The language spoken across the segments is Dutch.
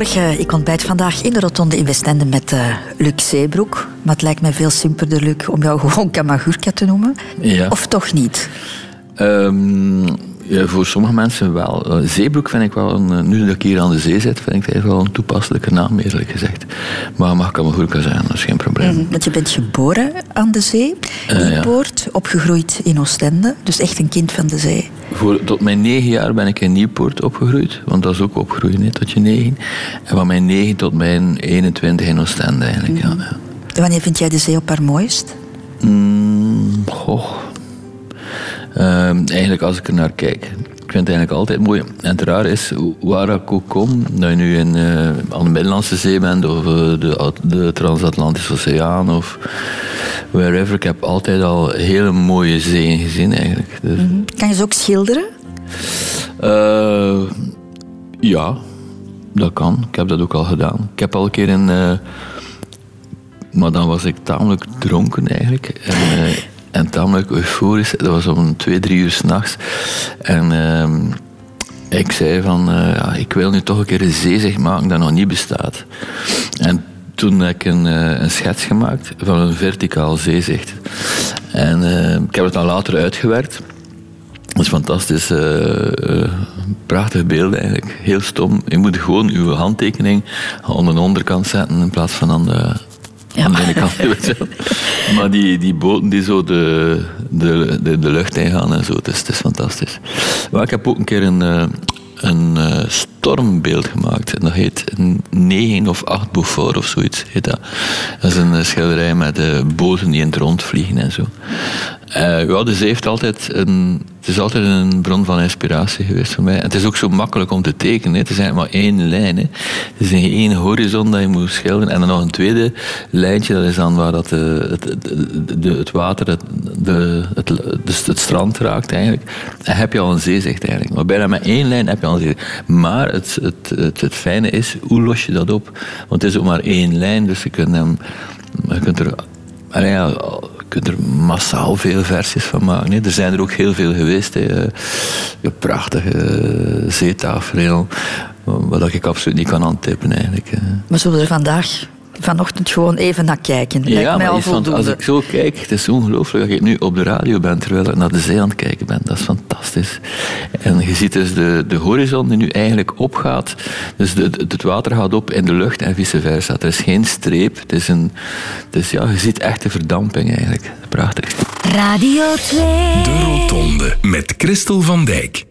Goedemorgen. Ik ontbijt vandaag in de rotonde in Westende met uh, Luc Zeebroek. Maar het lijkt mij veel simpeler, Luc, om jou gewoon Kamagurka te noemen. Ja. Of toch niet? Um, ja, voor sommige mensen wel. Uh, Zeebroek vind ik wel, een, nu dat ik hier aan de zee zit, vind ik het wel een toepasselijke naam, eerlijk gezegd. Maar mag Kamagurka zijn, dat is geen probleem. Mm, want je bent geboren aan de zee, in uh, Poort, opgegroeid in Oostende. Dus echt een kind van de zee. Voor, tot mijn negen jaar ben ik in Nieuwpoort opgegroeid. Want dat is ook opgroeien, hè, tot je negen. En van mijn negen tot mijn 21 in Oostende eigenlijk, mm. ja, ja. Wanneer vind jij de zee op haar mooist? Mm, goh. Uh, eigenlijk als ik er naar kijk. Ik vind het eigenlijk altijd mooi. En het raar is, waar ik ook kom, dat je nu in, uh, aan de Middellandse Zee bent of uh, de, de Transatlantische Oceaan of wherever. Ik heb altijd al hele mooie zeeën gezien eigenlijk. Dus. Mm -hmm. Kan je ze ook schilderen? Uh, ja, dat kan. Ik heb dat ook al gedaan. Ik heb al een keer in... maar dan was ik tamelijk dronken eigenlijk. En, en tamelijk euforisch. Dat was om twee, drie uur s'nachts. En uh, ik zei van, uh, ja, ik wil nu toch een keer een zeezicht maken dat nog niet bestaat. En toen heb ik een, uh, een schets gemaakt van een verticaal zeezicht. En uh, ik heb het dan later uitgewerkt. Dat is fantastisch. prachtige beelden eigenlijk. Heel stom. Je moet gewoon uw handtekening aan de onderkant zetten in plaats van aan de ja. aan de maar die, die boten die zo de, de, de, de lucht ingaan en zo, het is, is fantastisch. Maar ik heb ook een keer een, een stormbeeld gemaakt. En dat heet 9 of 8 Beaufort of zoiets. Heet dat. dat is een schilderij met boten die in het rond vliegen en zo. Ja, de zee heeft altijd een, het is altijd een bron van inspiratie geweest voor mij. Het is ook zo makkelijk om te tekenen. Het is eigenlijk maar één lijn. Hè. Het is één horizon dat je moet schilderen. En dan nog een tweede lijntje, dat is dan waar dat de, het, het water het, de, het, dus het strand raakt eigenlijk. Dan heb je al een zeezicht eigenlijk. Maar bijna met één lijn heb je al een zeezicht. Maar het, het, het, het fijne is, hoe los je dat op? Want het is ook maar één lijn, dus je kunt, hem, je kunt er... Ja, kunt er massaal veel versies van maken. Hè. Er zijn er ook heel veel geweest. Hè. Een prachtige zeetafereel, wat ik absoluut niet kan aantippen eigenlijk. Maar zullen er vandaag vanochtend gewoon even naar kijken. Lijkt ja, mij al van, als ik zo kijk, het is ongelooflijk dat ik nu op de radio ben terwijl ik naar de zee aan het kijken ben. Dat is fantastisch. En je ziet dus de, de horizon die nu eigenlijk opgaat. Dus de, de, het water gaat op in de lucht en vice versa. Er is geen streep. Het is een, dus ja, je ziet echt de verdamping eigenlijk. Prachtig. Radio 2. De Rotonde met Christel van Dijk.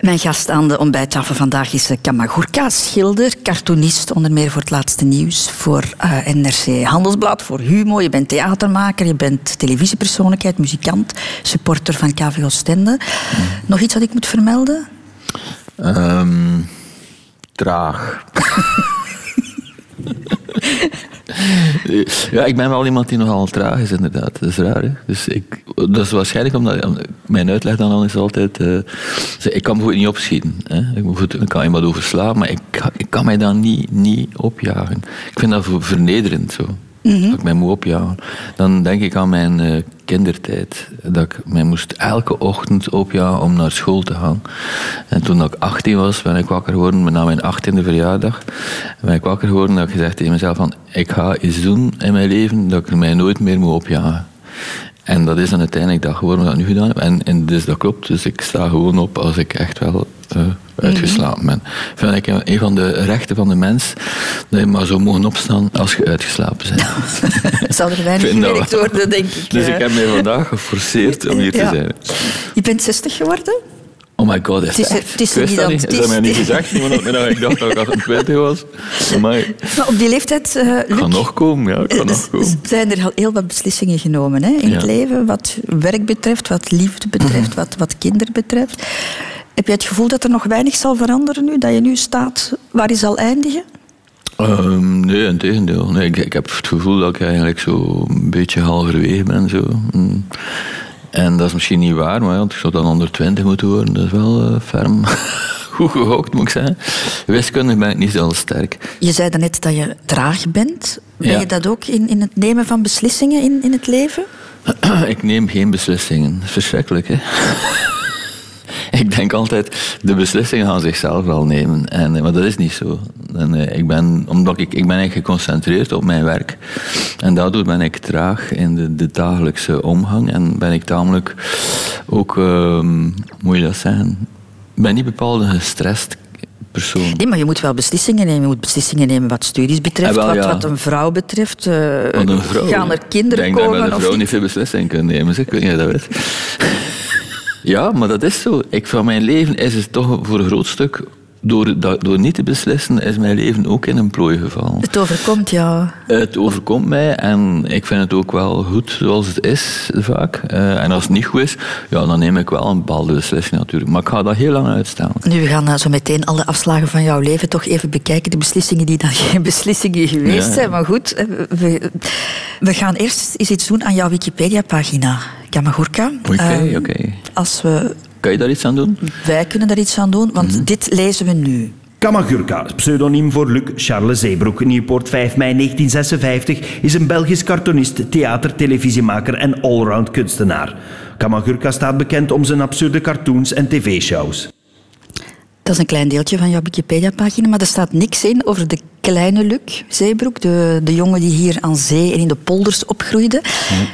Mijn gast aan de ontbijttafel vandaag is Kamagurka, schilder, cartoonist, onder meer voor het laatste nieuws, voor uh, NRC Handelsblad, voor Humo. Je bent theatermaker, je bent televisiepersoonlijkheid, muzikant, supporter van KVO Stende. Mm. Nog iets wat ik moet vermelden? Um, traag. ja, ik ben wel iemand die nogal traag is, inderdaad. Dat is raar. Hè? Dus ik, dat is waarschijnlijk omdat mijn uitleg dan al is altijd. Uh, ik kan bijvoorbeeld niet opschieten. Hè? Ik, kan iemand overslaan, maar ik, ik kan mij dan niet, niet opjagen. Ik vind dat vernederend zo. Mm Dat ik mij moet opjagen. Dan denk ik aan mijn uh, kindertijd. Dat ik mij moest elke ochtend opjagen om naar school te gaan. En toen ik 18 was, ben ik wakker geworden, na mijn 18e verjaardag. Ben ik wakker geworden en heb gezegd tegen mezelf van... Ik ga iets doen in mijn leven dat ik mij nooit meer moet opjagen. En dat is dan uiteindelijk dat geworden wat ik nu gedaan heb. En, en dus dat klopt. Dus ik sta gewoon op als ik echt wel uh, uitgeslapen ben. Vind ik een van de rechten van de mens dat je maar zo mogen opstaan als je uitgeslapen bent. Zal er weinig gewerkt worden, denk ik. Dus ik heb mij vandaag geforceerd om hier te zijn. Je bent 60 geworden? Oh my god, is het, is, het is wist dat niet. Is dat mij niet gezegd? ik dacht dat ik 28 was. Maar op die leeftijd... Uh, Luc, kan nog komen, ja. Kan nog komen. zijn er al heel wat beslissingen genomen hè, in ja. het leven. Wat werk betreft, wat liefde betreft, wat, wat kinderen betreft. Heb je het gevoel dat er nog weinig zal veranderen nu? Dat je nu staat waar je zal eindigen? Um, nee, in tegendeel. Nee, ik, ik, heb het gevoel dat ik eigenlijk zo een beetje halverwege ben. Zo. Mm. En dat is misschien niet waar, maar want ik zou dan onder 20 moeten worden. Dat is wel uh, ferm. Goed gehokt, moet ik zeggen. Wiskundig ben ik niet zo sterk. Je zei daarnet dat je traag bent. Ben je dat ook in, in het nemen van beslissingen in, in het leven? ik neem geen beslissingen. Verschrikkelijk, hè? ik denk altijd, de beslissingen gaan zichzelf wel nemen. En, eh, maar dat is niet zo. En, eh, ik ben, omdat ik, ik ben eigenlijk geconcentreerd op mijn werk. En daardoor ben ik traag in de, de dagelijkse omgang. En ben ik tamelijk ook, uh, moet je dat zeggen, ben niet bepaald een gestrest persoon. Nee, maar je moet wel beslissingen nemen. Je moet beslissingen nemen wat studies betreft, Ah, wel, wat, ja. wat een vrouw betreft. Want een vrouw, gaan er kinderen ik denk komen? dat een vrouw niet? niet veel beslissingen kunnen nemen. zeg. Ik weet niet of je dat weet. Ja, maar dat is zo. Ik, van mijn leven is het toch voor een groot stuk... Door, dat- door niet te beslissen is mijn leven ook in een plooi gevallen. Het overkomt jou. Het overkomt mij en ik vind het ook wel goed zoals het is, vaak. Eh, en als het niet goed is, ja, dan neem ik wel een bepaalde beslissing natuurlijk. Maar ik ga dat heel lang uitstellen. Nu, we gaan eh, zo meteen alle afslagen van jouw leven toch even bekijken. De beslissingen die dan geen beslissingen geweest Ja. zijn. Maar goed, eh, we, we gaan eerst eens iets doen aan jouw Wikipedia-pagina. Kamagurka. Oké, Eh, oké. Als we... Kan je daar iets aan doen? Wij kunnen daar iets aan doen, want Mhm. dit lezen we nu. Kamagurka, pseudoniem voor Luc Charles Zeebroek, Nieuwpoort 5 mei 1956, is een Belgisch cartoonist, theater, televisiemaker en allround kunstenaar. Kamagurka staat bekend om zijn absurde cartoons en tv-shows. Dat is een klein deeltje van jouw Wikipedia-pagina, maar er staat niks in over de kleine Luc Zeebroek, de, de jongen die hier aan zee en in de polders opgroeide.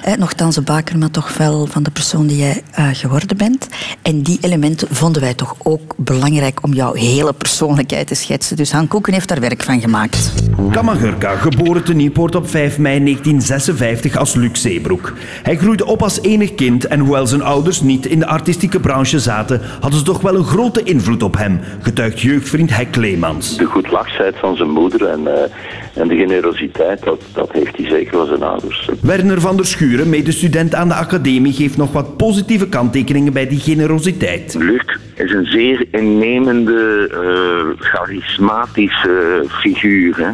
Eh, nochtans een baker, maar toch wel van de persoon die jij eh, geworden bent. En die elementen vonden wij toch ook belangrijk om jouw hele persoonlijkheid te schetsen. Dus Han Koeken heeft daar werk van gemaakt. Kamagurka, geboren te Nieuwpoort op 5 mei 1956 als Luc Zeebroek. Hij groeide op als enig kind en hoewel zijn ouders niet in de artistieke branche zaten, hadden ze toch wel een grote invloed op hem, getuigt jeugdvriend Hek Leemans. de goedlachsheid van zijn moeder en, eh, en de generositeit, dat, dat heeft hij zeker van zijn ouders. Werner van der Schuren, medestudent aan de academie, geeft nog wat positieve kanttekeningen bij die generositeit. Luc is een zeer innemende, eh, charismatische figuur. Hè.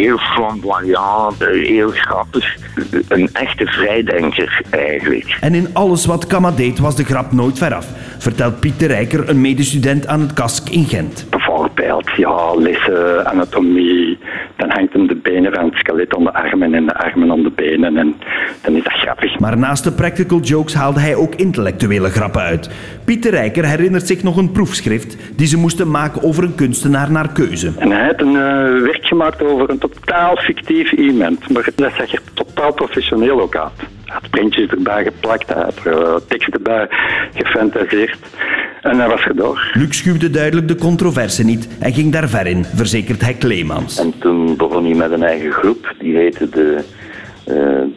Heel flamboyant, heel grappig. Een echte vrijdenker eigenlijk. En in alles wat Kama deed was de grap nooit veraf, vertelt Pieter Rijker, een medestudent aan het KASK in Gent. Bijvoorbeeld, ja, lessen anatomie. Dan hangt hem de benen van het skelet aan de armen en de armen aan de benen. En dan is dat grappig. Maar naast de practical jokes haalde hij ook intellectuele grappen uit. Pieter Rijker herinnert zich nog een proefschrift die ze moesten maken over een kunstenaar naar keuze. En hij heeft een eh, werk gemaakt over een totaal fictief iemand. Maar dat zag er totaal professioneel ook uit. Hij had printjes erbij geplakt, hij had er tekst erbij gefantaseerd. En hij was gedaan. Luc schuwde duidelijk de controverse niet en ging daar ver in, verzekert hij Kleemans. En toen begon hij met een eigen groep, die heette de, eh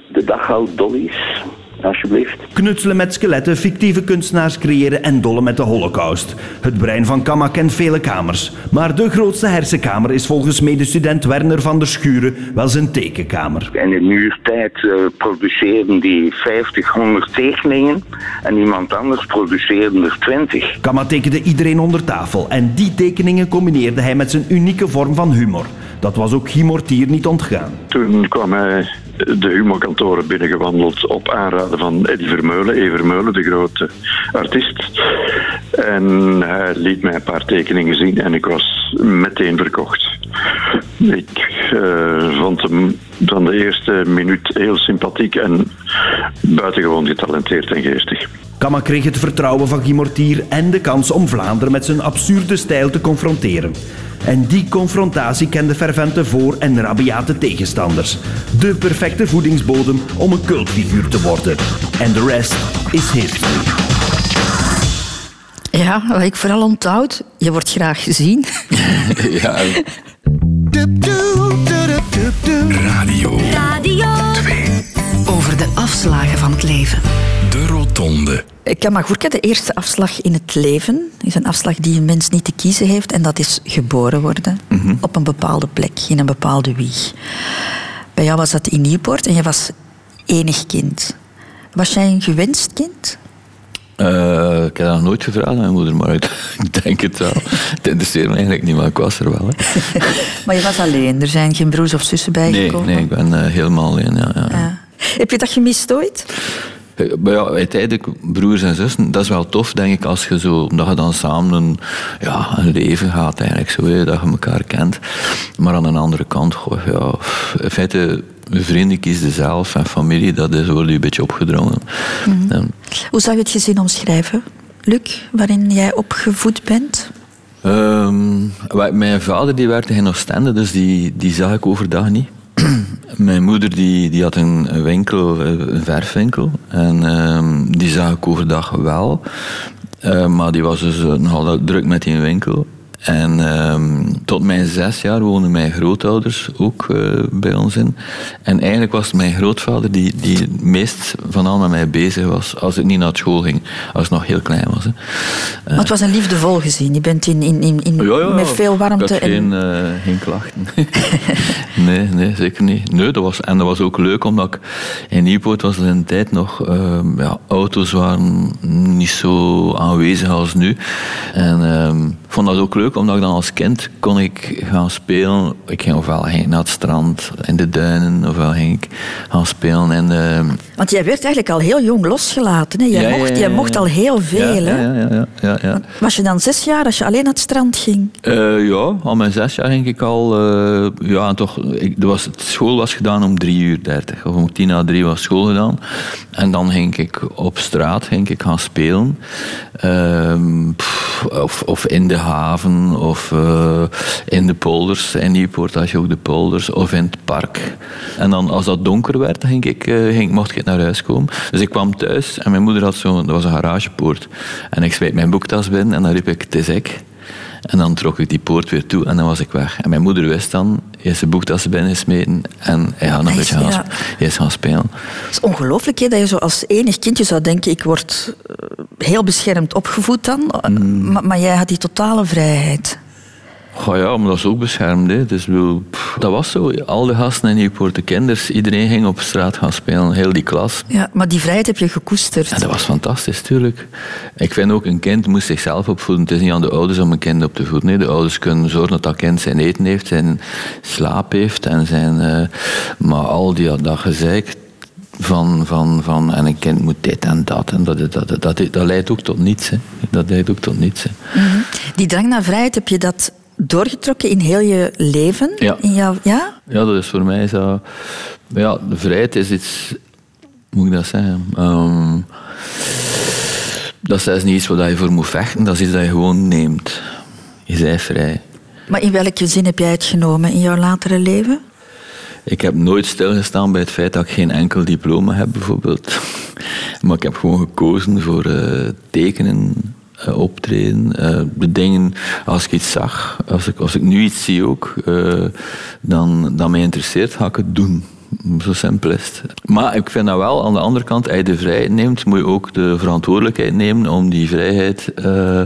de Dachau Dollies, alsjeblieft. Knutselen met skeletten, fictieve kunstenaars creëren en dollen met de holocaust. Het brein van Kama kent vele kamers. Maar de grootste hersenkamer is volgens medestudent Werner van der Schuren wel zijn tekenkamer. In een uur tijd eh, produceerden die 50, 100 tekeningen en iemand anders produceerde er 20. Kama tekende iedereen onder tafel en die tekeningen combineerde hij met zijn unieke vorm van humor. Dat was ook Guy Mortier niet ontgaan. Toen kwam hij de humorkantoren binnengewandeld op aanraden van Eddie Vermeulen, E. Vermeulen, de grote artiest. En hij liet mij een paar tekeningen zien en ik was meteen verkocht. Ik eh, vond hem van de eerste minuut heel sympathiek en buitengewoon getalenteerd en geestig. Kama kreeg het vertrouwen van Guy Mortier en de kans om Vlaanderen met zijn absurde stijl te confronteren. En die confrontatie kende fervente voor- en rabiate tegenstanders. De perfecte voedingsbodem om een cultfiguur te worden. En de rest is history. Ja, wat ik vooral onthoud, je wordt graag gezien. ja, Radio Radio. Over de afslagen van het leven. De Rotonde. Kamagurka, de eerste afslag in het leven, is een afslag die een mens niet te kiezen heeft. En dat is geboren worden op een bepaalde plek, in een bepaalde wieg. Bij jou was dat in Nieuwpoort en je was enig kind. Was jij een gewenst kind? Eh, ik heb dat nog nooit gevraagd aan mijn moeder, maar ik, ik denk het wel. Het interesseert me eigenlijk niet, maar ik was er wel. Hè. Maar je was alleen, er zijn geen broers of zussen Nee, bijgekomen? nee, ik ben eh, helemaal alleen. Ja, ja. Ja. Heb je dat gemist ooit? Eh, ja, uiteindelijk, broers en zussen, dat is wel tof, denk ik, als je zo, dat je dan samen een, ja, een leven gaat, eigenlijk, zo, hè, dat je elkaar kent. Maar aan de andere kant, goh, ja, in feite, vrienden kiezen zelf en familie, dat is, wordt je een beetje opgedrongen. En Hoe zou je het gezin omschrijven? Luc, waarin jij opgevoed bent? Ehm, mijn vader die werkte in Oostende, dus die, die zag ik overdag niet. mijn moeder die, die had een winkel, een verfwinkel. En ehm, die zag ik overdag wel. Eh, maar die was dus eh, nogal druk met die winkel. En ehm, tot mijn zes jaar woonden mijn grootouders ook eh, bij ons in. En eigenlijk was het mijn grootvader die, die het meest van al met mij bezig was als ik niet naar school ging. Als ik nog heel klein was. Hè. Want het was een liefdevol gezin. Je bent in, in, in, in- Ja, ja, met veel warmte. Ik had en- geen, eh, geen klachten. nee, nee, zeker niet. Nee, dat was, en dat was ook leuk, omdat ik in Nieuwpoort was er de tijd nog... ehm, ja, auto's waren niet zo aanwezig als nu. En ehm, vond dat ook leuk, omdat ik dan als kind kon ik gaan spelen. Ik ging ofwel ging ik naar het strand, in de duinen, ofwel ging ik gaan spelen in de... Want jij werd eigenlijk al heel jong losgelaten. Hè? Jij, Ja, mocht, ja, jij mocht al heel veel. ja, hè? ja, ja, ja, ja, ja. Was je dan zes jaar als je alleen naar het strand ging? Eh, ja, al mijn zes jaar ging ik al. eh, ja, toch, ik, er was, het school was gedaan om drie uur dertig. Of om tien na drie was school gedaan. En dan ging ik op straat ging ik gaan spelen. Ehm, pff, of, of in de haven, of eh, in de polders. In Nieuwpoort had je ook de polders, of in het park. En dan als dat donker werd, ging ik, eh, ging, mocht ik naar huis komen. Dus ik kwam thuis en mijn moeder had zo'n, dat was een garagepoort. En ik smeet mijn boektas binnen en dan riep ik, het is ik. En dan trok ik die poort weer toe en dan was ik weg. En mijn moeder wist dan, hij is zijn boektassen binnengesmeten en hij gaat nog een beetje gaan, ja. sp- hij is gaan spelen. Het is ongelooflijk hè, dat je zo als enig kindje zou denken... ik word eh, heel beschermd opgevoed dan. Mm. Maar, maar jij had die totale vrijheid. Goh ja, maar dat is ook beschermd. Hè. Dus, ik bedoel, pff, dat was zo. Al de gasten in Nieuwpoort, de kinders, iedereen ging op straat gaan spelen. Heel die klas. Ja, maar die vrijheid heb je gekoesterd. En dat was fantastisch, tuurlijk. Ik vind ook, een kind moet zichzelf opvoeden. Het is niet aan de ouders om een kind op te voeden. Nee, de ouders kunnen zorgen dat dat kind zijn eten heeft, zijn slaap heeft. En zijn, eh, maar al die, dat gezeik van, van, van... En een kind moet dit en dat. En dat, dat, dat, dat, dat leidt ook tot niets. Hè. Dat leidt ook tot niets. Hè. Mhm. Die drang naar vrijheid, heb je dat doorgetrokken in heel je leven? Ja. In jouw, ja? Ja, dat is voor mij zo... Ja, de vrijheid is iets... Hoe moet ik dat zeggen? Ehm, dat is niet iets waar je voor moet vechten. Dat is iets dat je gewoon neemt. Je bent vrij. Maar in welke zin heb jij het genomen in jouw latere leven? Ik heb nooit stilgestaan bij het feit dat ik geen enkel diploma heb, bijvoorbeeld. Maar ik heb gewoon gekozen voor eh, tekenen, eh, optreden. eh, de dingen, als ik iets zag, als ik, als ik nu iets zie ook, dan, dat mij interesseert, ga ik het doen. Zo simpel. Maar ik vind dat wel, aan de andere kant, als je de vrijheid neemt, moet je ook de verantwoordelijkheid nemen om die vrijheid eh,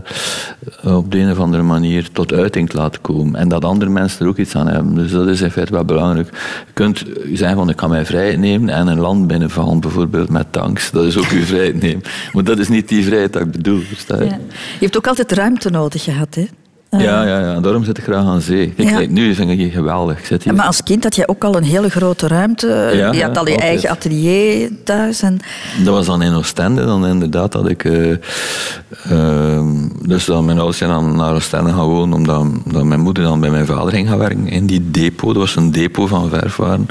op de een of andere manier tot uiting te laten komen. En dat andere mensen er ook iets aan hebben. Dus dat is in feite wel belangrijk. Je kunt zeggen van, ik kan mijn vrijheid nemen en een land binnenvallen, bijvoorbeeld met tanks. Dat is ook je vrijheid nemen. Maar dat is niet die vrijheid dat ik bedoel, je? Je hebt ook altijd ruimte nodig gehad, hè? Eh, Ja, ja, ja. Daarom zit ik graag aan zee. Kijk, Ja. kijk, nu vind ik hier geweldig. Ik zit hier. Maar als kind had je ook al een hele grote ruimte. Ja, je had al je altijd. eigen atelier thuis. En... Dat was dan in Oostende. Dan inderdaad dat ik... eh, ehm, dus dan mijn ouders zijn dan naar Oostende gaan wonen, omdat, omdat mijn moeder dan bij mijn vader ging gaan werken. In die depot, dat was een depot van verfwaren.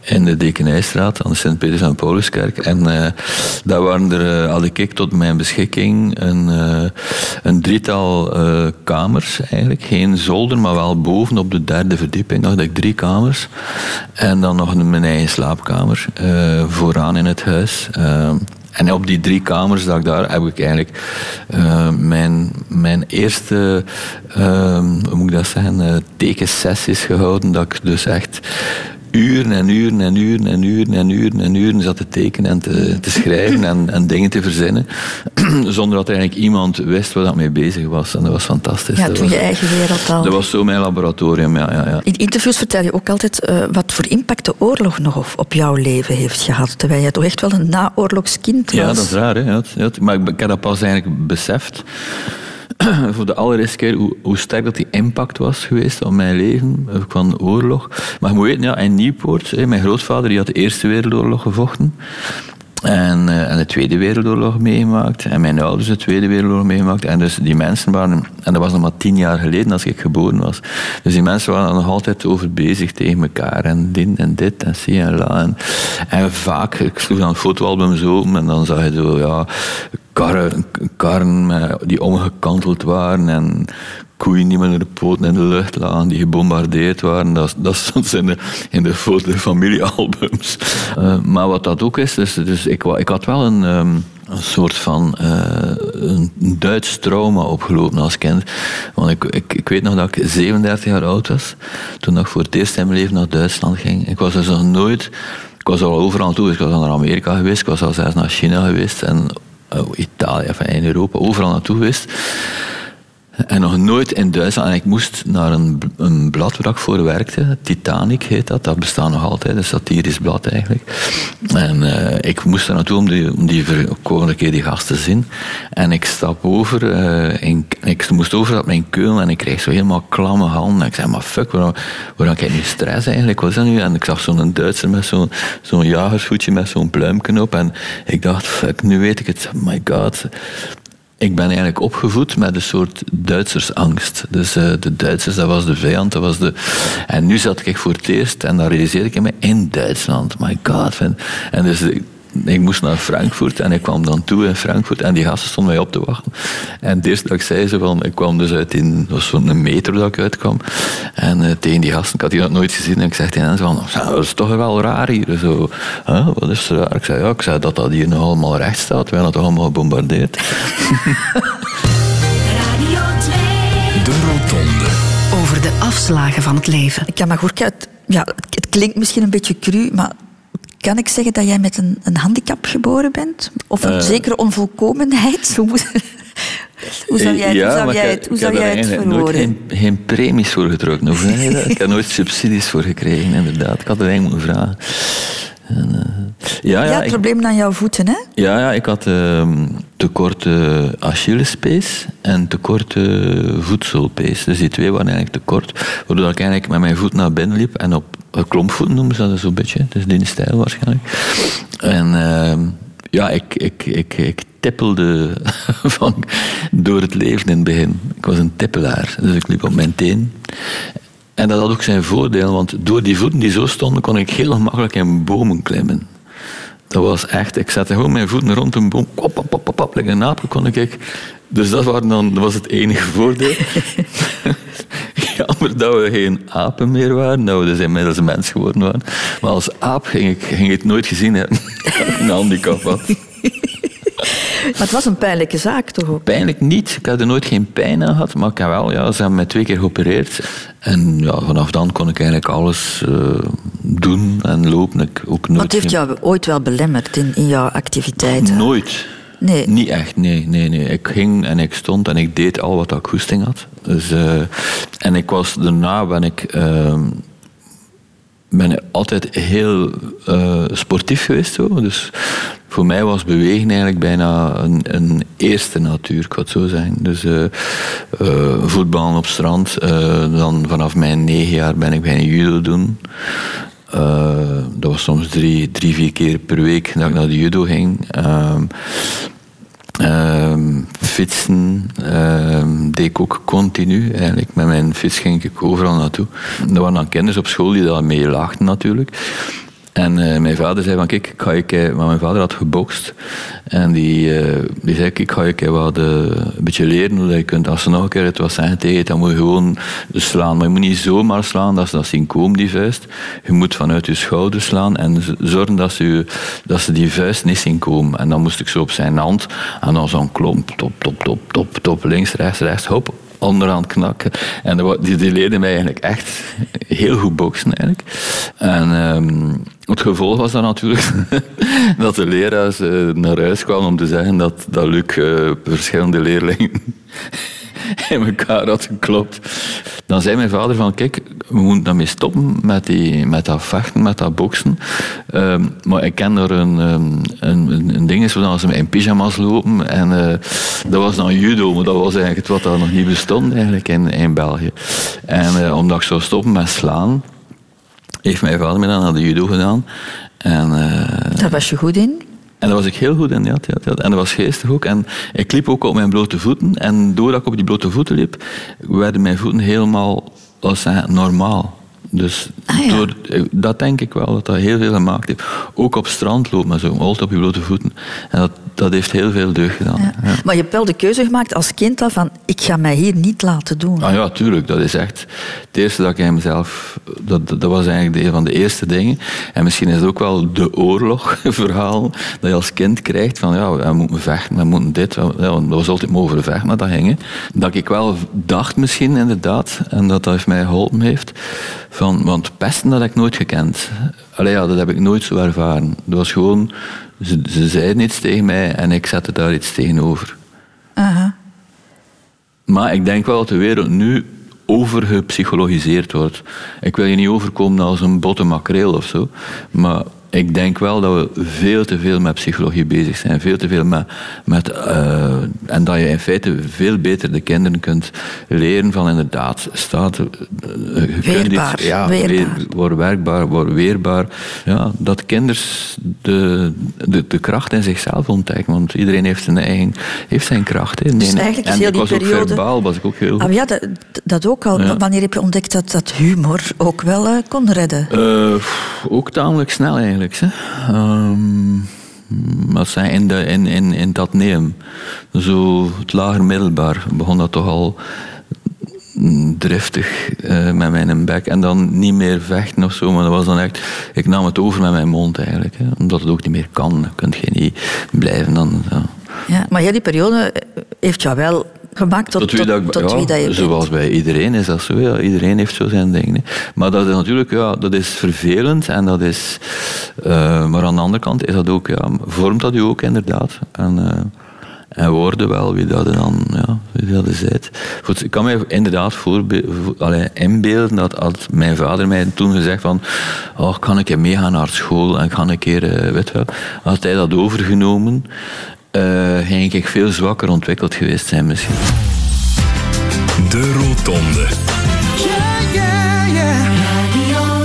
In de Dekenijstraat, aan de Sint-Peters en Pauluskerk. En eh, daar waren er, eh, had ik tot mijn beschikking een, eh, een drietal kamers eigenlijk. Geen zolder, maar wel boven op de derde verdieping had ik drie kamers. En dan nog mijn eigen slaapkamer vooraan in het huis. En op die drie kamers dat ik daar heb ik eigenlijk mijn, mijn eerste, hoe moet ik dat zeggen, tekensessies gehouden. Dat ik dus echt uren en uren en uren en uren en uren en uren zat te tekenen en te, te schrijven en, en dingen te verzinnen. Zonder dat eigenlijk iemand wist waar ik mee bezig was. En dat was fantastisch. Ja, dat, was, je eigen wereld al. dat was zo mijn laboratorium, ja. ja, ja. In interviews vertel je ook altijd eh, wat voor impact de oorlog nog op, op jouw leven heeft gehad. Terwijl je toch echt wel een naoorlogskind was. Ja, dat is raar. Hè? Ja, maar ik, ik heb dat pas eigenlijk beseft voor de allereerste keer hoe, hoe sterk dat die impact was geweest op mijn leven van oorlog. Maar je moet weten, ja, in Nieuwpoort, hè, mijn grootvader die had de Eerste Wereldoorlog gevochten. En, eh, en de Tweede Wereldoorlog meegemaakt. En mijn ouders de Tweede Wereldoorlog meegemaakt. En dus die mensen waren... En dat was nog maar tien jaar geleden als ik geboren was. Dus die mensen waren er nog altijd over bezig tegen elkaar. En dit en dit en zie en la. En, en vaak, ik sloeg dan fotoalbums open en dan zag je zo, ja... karren, karren die omgekanteld waren en koeien die met hun poten in de lucht lagen, die gebombardeerd waren. Dat, dat stond in de, in de foto familiealbums. Eh, maar wat dat ook is, dus, dus ik, ik had wel een, ehm, een soort van eh, een Duits trauma opgelopen als kind. Want ik, ik, weet nog dat ik 37 jaar oud was, toen ik voor het eerst in mijn leven naar Duitsland ging. Ik was dus nog nooit... Ik was al overal toe. Ik was al naar Amerika geweest, ik was al zelfs naar China geweest en Italië, enfin, in Europa, overal naartoe geweest. En nog nooit in Duitsland. En ik moest naar een, een blad waar ik voor werkte. Titanic heet dat. Dat bestaat nog altijd. Een satirisch blad eigenlijk. En eh, ik moest daar naartoe om die, om die een keer die gasten te zien. En ik stap over. in, ik moest over op mijn keul. En ik kreeg zo helemaal klamme handen. En ik zei, maar fuck, waarom, waarom heb ik nu stress eigenlijk? Wat is dat? En ik zag zo'n Duitser met zo'n zo'n jagersvoetje met zo'n pluimken op. En ik dacht, fuck, nu weet ik het. My god. Ik ben eigenlijk opgevoed met een soort Duitsersangst. Dus eh, de Duitsers, dat was de vijand. Dat was de... En nu zat ik voor het eerst, en dan realiseerde ik me, in Duitsland. My god. van- En dus ik, moest naar Frankfurt en ik kwam dan toe in Frankfurt en die gasten stonden mij op te wachten. En het eerste dat ik zei, ze van, ik kwam dus uit in, dat was zo'n metro dat ik uitkwam. En eh, tegen die gasten, ik had die nog nooit gezien, en ik zeg tegen hen van, "Ja, dat is toch wel raar hier. Zo, "Huh, wat is er raar? Ik zei, ja, ik zei dat dat hier nog allemaal recht staat. Hebben het toch allemaal gebombardeerd. Radio 2. De Rotonde. Over de afslagen van het leven. Kamagurka, het, ja, het, het klinkt misschien een beetje cru, maar kan ik zeggen dat jij met een, een handicap geboren bent? Of een Eh. zekere onvolkomenheid? Hoe, moet- hoe zou jij, hoe zou jij ik- het, hoe ik zou heb jij het eigenlijk nooit verwoorden? geen, geen premies voor getrokken. Dat? Ik heb nooit subsidies voor gekregen, inderdaad. Ik had het eigenlijk moeten vragen. En, eh, ja, Ja, probleem aan jouw voeten, hè? ja, ja, ik had ehm, te korte Achillespees en te korte voedselpees. Dus die twee waren eigenlijk te kort. Waardoor ik eigenlijk met mijn voet naar binnen liep en op eh, klompvoeten noemen ze dat zo'n beetje. Dus die stijl waarschijnlijk. En ehm, ja, ik, ik, ik, ik tippelde van, door het leven in het begin. Ik was een tippelaar, dus ik liep op mijn teen. En dat had ook zijn voordeel, want door die voeten die zo stonden, kon ik heel gemakkelijk in bomen klimmen. Dat was echt, ik zette gewoon mijn voeten rond een boom, kop, pop, pop, pop, pop, like een aapje kon ik. Dus dat, waren dan, dat was het enige voordeel. Jammer dat we geen apen meer waren, dat we dus inmiddels mens geworden. Maar als aap ging ik, ging het nooit gezien hebben een handicap had. Maar het was een pijnlijke zaak, toch ook? Pijnlijk niet. Ik had er nooit geen pijn aan gehad, maar ik heb wel, ja, ze hebben mij twee keer geopereerd. En ja, vanaf dan kon ik eigenlijk alles eh, doen en lopen. Ik ook nooit Wat heeft geen- jou ooit wel belemmerd in, in jouw activiteiten? Nooit. Nee. Niet echt, nee, nee, nee. Ik ging en ik stond en ik deed al wat ik goesting had. Dus, eh, en ik was, daarna ben ik, ehm, ben altijd heel eh, sportief geweest. Dus voor mij was bewegen eigenlijk bijna een, een eerste natuur, ik zo zeggen. Dus eh eh, voetballen op strand. dan vanaf mijn negen jaar ben ik bij een judo doen. Dat was soms drie, drie, vier keer per week dat ik naar de judo ging. Ehm, fietsen ehm, deed ik ook continu. Eigenlijk. Met mijn fiets ging ik overal naartoe. Er waren dan kinderen op school die daar mee lachten natuurlijk. En eh, mijn vader zei van, kijk, ga je mijn vader had gebokst. En die, eh, die zei, ik ga je wat, eh, een beetje leren hoe je kunt. Als ze nog een keer het wat zeggen tegen dan moet je gewoon slaan. Maar je moet niet zomaar slaan, dat ze dat zien komen, die vuist. Je moet vanuit je schouder slaan en zorgen dat ze, dat ze die vuist niet zien komen. En dan moest ik zo op zijn hand en dan zo'n klomp, top, top, top, top, top, links, rechts, rechts, hop, onderaan knakken. En die, die leerden mij eigenlijk echt heel goed boksen eigenlijk. En ehm, het gevolg was dan natuurlijk dat de leraars eh, naar huis kwamen om te zeggen dat, dat Luc eh, verschillende leerlingen in elkaar had geklopt. Dan zei mijn vader van, kijk, we moeten daarmee stoppen met, die, met dat vechten, met dat boksen. Ehm, maar ik ken er een, ehm, een, een, een ding, zodat ze in pyjama's lopen. En eh, dat was dan judo, maar dat was eigenlijk wat dat nog niet bestond eigenlijk in, in België. En eh, omdat ik zou stoppen met slaan, heeft mijn vader me dan naar de judo gedaan. En, eh, Daar was je goed in. En daar was ik heel goed in, ja, ja, ja. En dat was geestig ook. En ik liep ook op mijn blote voeten. En doordat ik op die blote voeten liep, werden mijn voeten helemaal, zeggen, normaal. Dus Ah, ja. door, dat denk ik wel, dat dat heel veel gemaakt heeft. Ook op strand lopen, zo, altijd op je blote voeten. En dat, dat heeft heel veel deugd gedaan. Ja. Ja. Maar je hebt wel de keuze gemaakt als kind al van ik ga mij hier niet laten doen. Ah ja, tuurlijk. Dat is echt het eerste dat ik aan mezelf... Dat, dat was eigenlijk een van de eerste dingen. En misschien is het ook wel de oorlogverhaal dat je als kind krijgt. Van ja, we moeten vechten, we moeten dit. Ja, dat was altijd mogen vechten, maar dat ging. Dat ik wel dacht misschien, inderdaad, en dat dat mij geholpen heeft. Van, want pesten, dat heb ik nooit gekend. Allee, ja, dat heb ik nooit zo ervaren. Dat was gewoon... Ze, ze zeiden iets tegen mij en ik zette daar iets tegenover. Aha. Maar ik denk wel dat de wereld nu overgepsychologiseerd wordt. Ik wil je niet overkomen als een botte makreel of zo. Maar ik denk wel dat we veel te veel met psychologie bezig zijn. Veel te veel met... met eh, en dat je in feite veel beter de kinderen kunt leren van inderdaad... Staat, je kunt Weerbaar, iets- ja, weerbaar. weer- word werkbaar, word weerbaar. Ja, dat kinders de, de, de kracht in zichzelf ontdekken. Want iedereen heeft zijn eigen heeft zijn kracht. Hè. Dus eigenlijk is en heel ik die was ook periode- verbaal, was ik ook heel Ah, ja, dat, dat ook al. Ja. Wanneer heb je ontdekt dat, dat humor ook wel eh, kon redden? Ook tamelijk snel eigenlijk. Hè. Ehm, wat zijn in, in, in, dat neem. Zo het lager middelbaar begon dat toch al driftig eh, met mijn bek. En dan niet meer vechten of zo, maar dat was dan echt... Ik nam het over met mijn mond eigenlijk. Hè, omdat het ook niet meer kan. Dan kun je niet blijven dan... Ja. Ja, maar heel die periode heeft jou wel gemaakt tot, tot, wie dat, tot ja, wie dat je bent. Zoals bij iedereen is dat zo. Ja. Iedereen heeft zo zijn dingen. hè. Maar dat is natuurlijk ja, dat is vervelend. En dat is, eh, maar aan de andere kant is dat ook, ja, vormt dat u ook inderdaad. En, eh, en worden wel wie dat dan ja, wie dat is. Goed, ik kan me inderdaad allee, inbeelden dat had mijn vader mij toen gezegd van oh, kan ik meegaan naar school en ga een keer, eh, weet je wel. Had hij dat overgenomen, ging ik veel zwakker ontwikkeld geweest zijn misschien. De Rotonde.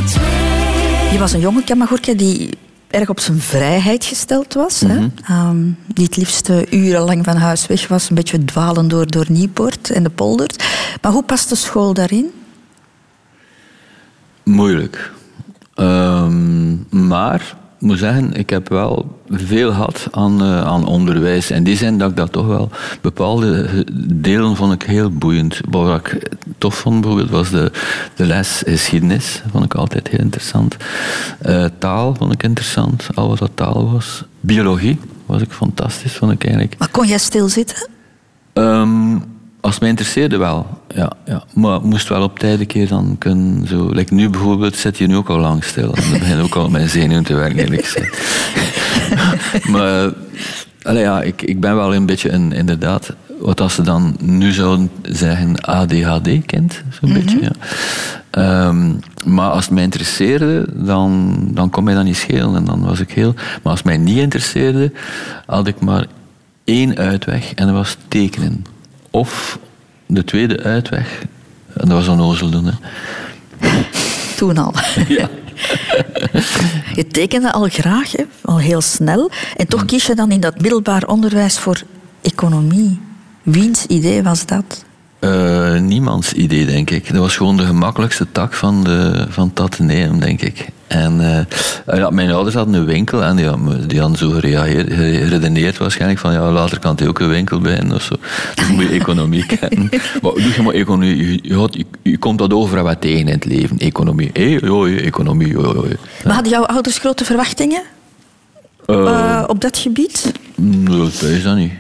2. Je was een jonge Kamagurka die erg op zijn vrijheid gesteld was. hè? Mhm. Ehm, die het liefst eh, urenlang van huis weg was. Een beetje dwalen door, door Nieuwpoort en de poldert. Maar hoe past de school daarin? Moeilijk. Ehm, maar moet zeggen, ik heb wel veel gehad aan, eh, aan onderwijs. In die zin dat ik dat toch wel... Bepaalde delen vond ik heel boeiend. Wat ik tof vond bijvoorbeeld was de, de les geschiedenis. vond ik altijd heel interessant. Eh, taal vond ik interessant, al wat dat taal was. Biologie was ik fantastisch, vond ik eigenlijk. Maar kon jij stilzitten? Ehm, als het mij interesseerde wel, ja, ja. Maar moest wel op tijd een keer dan kunnen zo... Like nu bijvoorbeeld zit je nu ook al lang stil. En dan begin ook al mijn zenuwen te werken, eerlijk gezegd. maar allee, ja, ik, ik ben wel een beetje een, inderdaad... Wat als ze dan nu zouden zeggen ADHD-kind, zo'n beetje, ja. Ehm, maar als het mij interesseerde, dan, dan kon mij dat niet schelen. En dan was ik heel... Maar als het mij niet interesseerde, had ik maar één uitweg en dat was tekenen. Of de tweede uitweg, en dat was onnozel doen. Hè. Toen al. Ja. Je tekende al graag, hè? al heel snel. En toch kies je dan in dat middelbaar onderwijs voor economie. Wiens idee was dat? Eh, niemands idee, denk ik. Dat was gewoon de gemakkelijkste tak van, de, van denk ik. En eh, ja, mijn ouders hadden een winkel en die hadden, die hadden zo gereageerd- geredeneerd waarschijnlijk van ja, later kan hij ook een winkel beginnen of zo. Dus moet je economie kennen. Maar doe je maar economie, je, je, je- je komt dat over wat tegen in het leven. Economie, hé, hey, economie, joh, joh. Maar hadden jouw ouders grote verwachtingen eh, op dat gebied? Nee, dat is dat niet.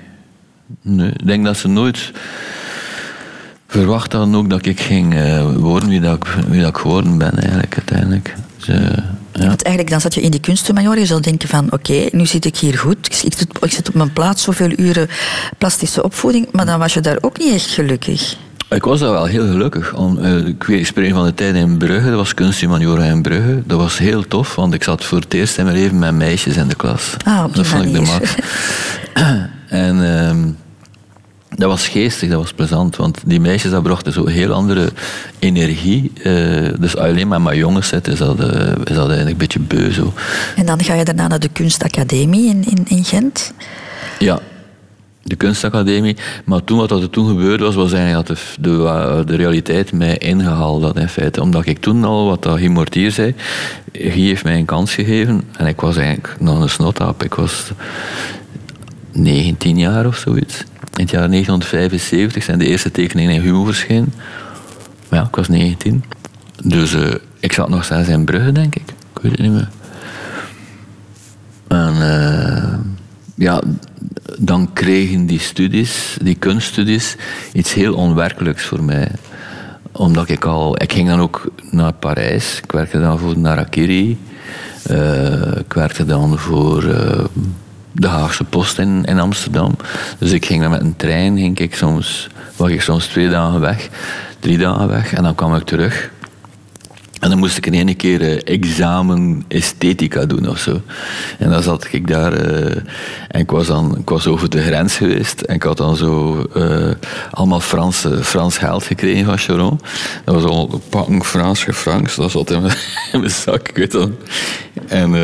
Nee, ik denk dat ze nooit verwacht hadden ook dat ik ging eh, worden wie, dat ik, wie dat ik geworden ben eigenlijk uiteindelijk. Dus, eh, ja. Want eigenlijk dan zat je in die kunstenmajor. Je zou denken van, oké, nu zit ik hier goed. Ik, zit- ik zit op mijn plaats, zoveel uren plastische opvoeding. Maar dan was je daar ook niet echt gelukkig. Ik was daar wel heel gelukkig. Om, eh, ik weet, ik spreek van de tijd in Brugge, dat was kunsthumaniora in Brugge. Dat was heel tof, want ik zat voor het eerst in mijn leven met meisjes in de klas. Ah, dat vond ik de max. en ehm, dat was geestig, dat was plezant, want die meisjes dat brachten zo heel andere energie. eh, dus alleen maar met jongens zit, is dat, eh, is dat eigenlijk een beetje beu zo. En dan ga je daarna naar de kunstacademie in, in, in Gent. Ja, de kunstacademie. Maar toen, wat er toen gebeurde was, was eigenlijk dat de, de, realiteit mij ingehaald had in feite. Omdat ik toen al, wat dat Mortier zei, Guy heeft mij een kans gegeven. En ik was eigenlijk nog een snotaap. Ik was... 19 jaar of zoiets. In het jaar 1975 zijn de eerste tekeningen in Humo verschenen. Ja, ik was 19. Dus eh, ik zat nog steeds in Brugge, denk ik. Ik weet het niet meer. En eh, ja, dan kregen die studies, die kunststudies, iets heel onwerkelijks voor mij. Omdat ik al... Ik ging dan ook naar Parijs. Ik werkte dan voor Narakiri. Eh, ik werkte dan voor de Haagse Post in, in Amsterdam. Dus ik ging dan met een trein, ging ik soms, was ik soms twee dagen weg, drie dagen weg. En dan kwam ik terug. En dan moest ik in één keer eh, examen esthetica doen of zo. En dan zat ik daar eh, en ik was, dan, ik was over de grens geweest en ik had dan zo eh, allemaal Frans, Frans geld gekregen van Charon. Dat was al pakken Franse francs, dat zat in mijn, zak, ik weet dat. En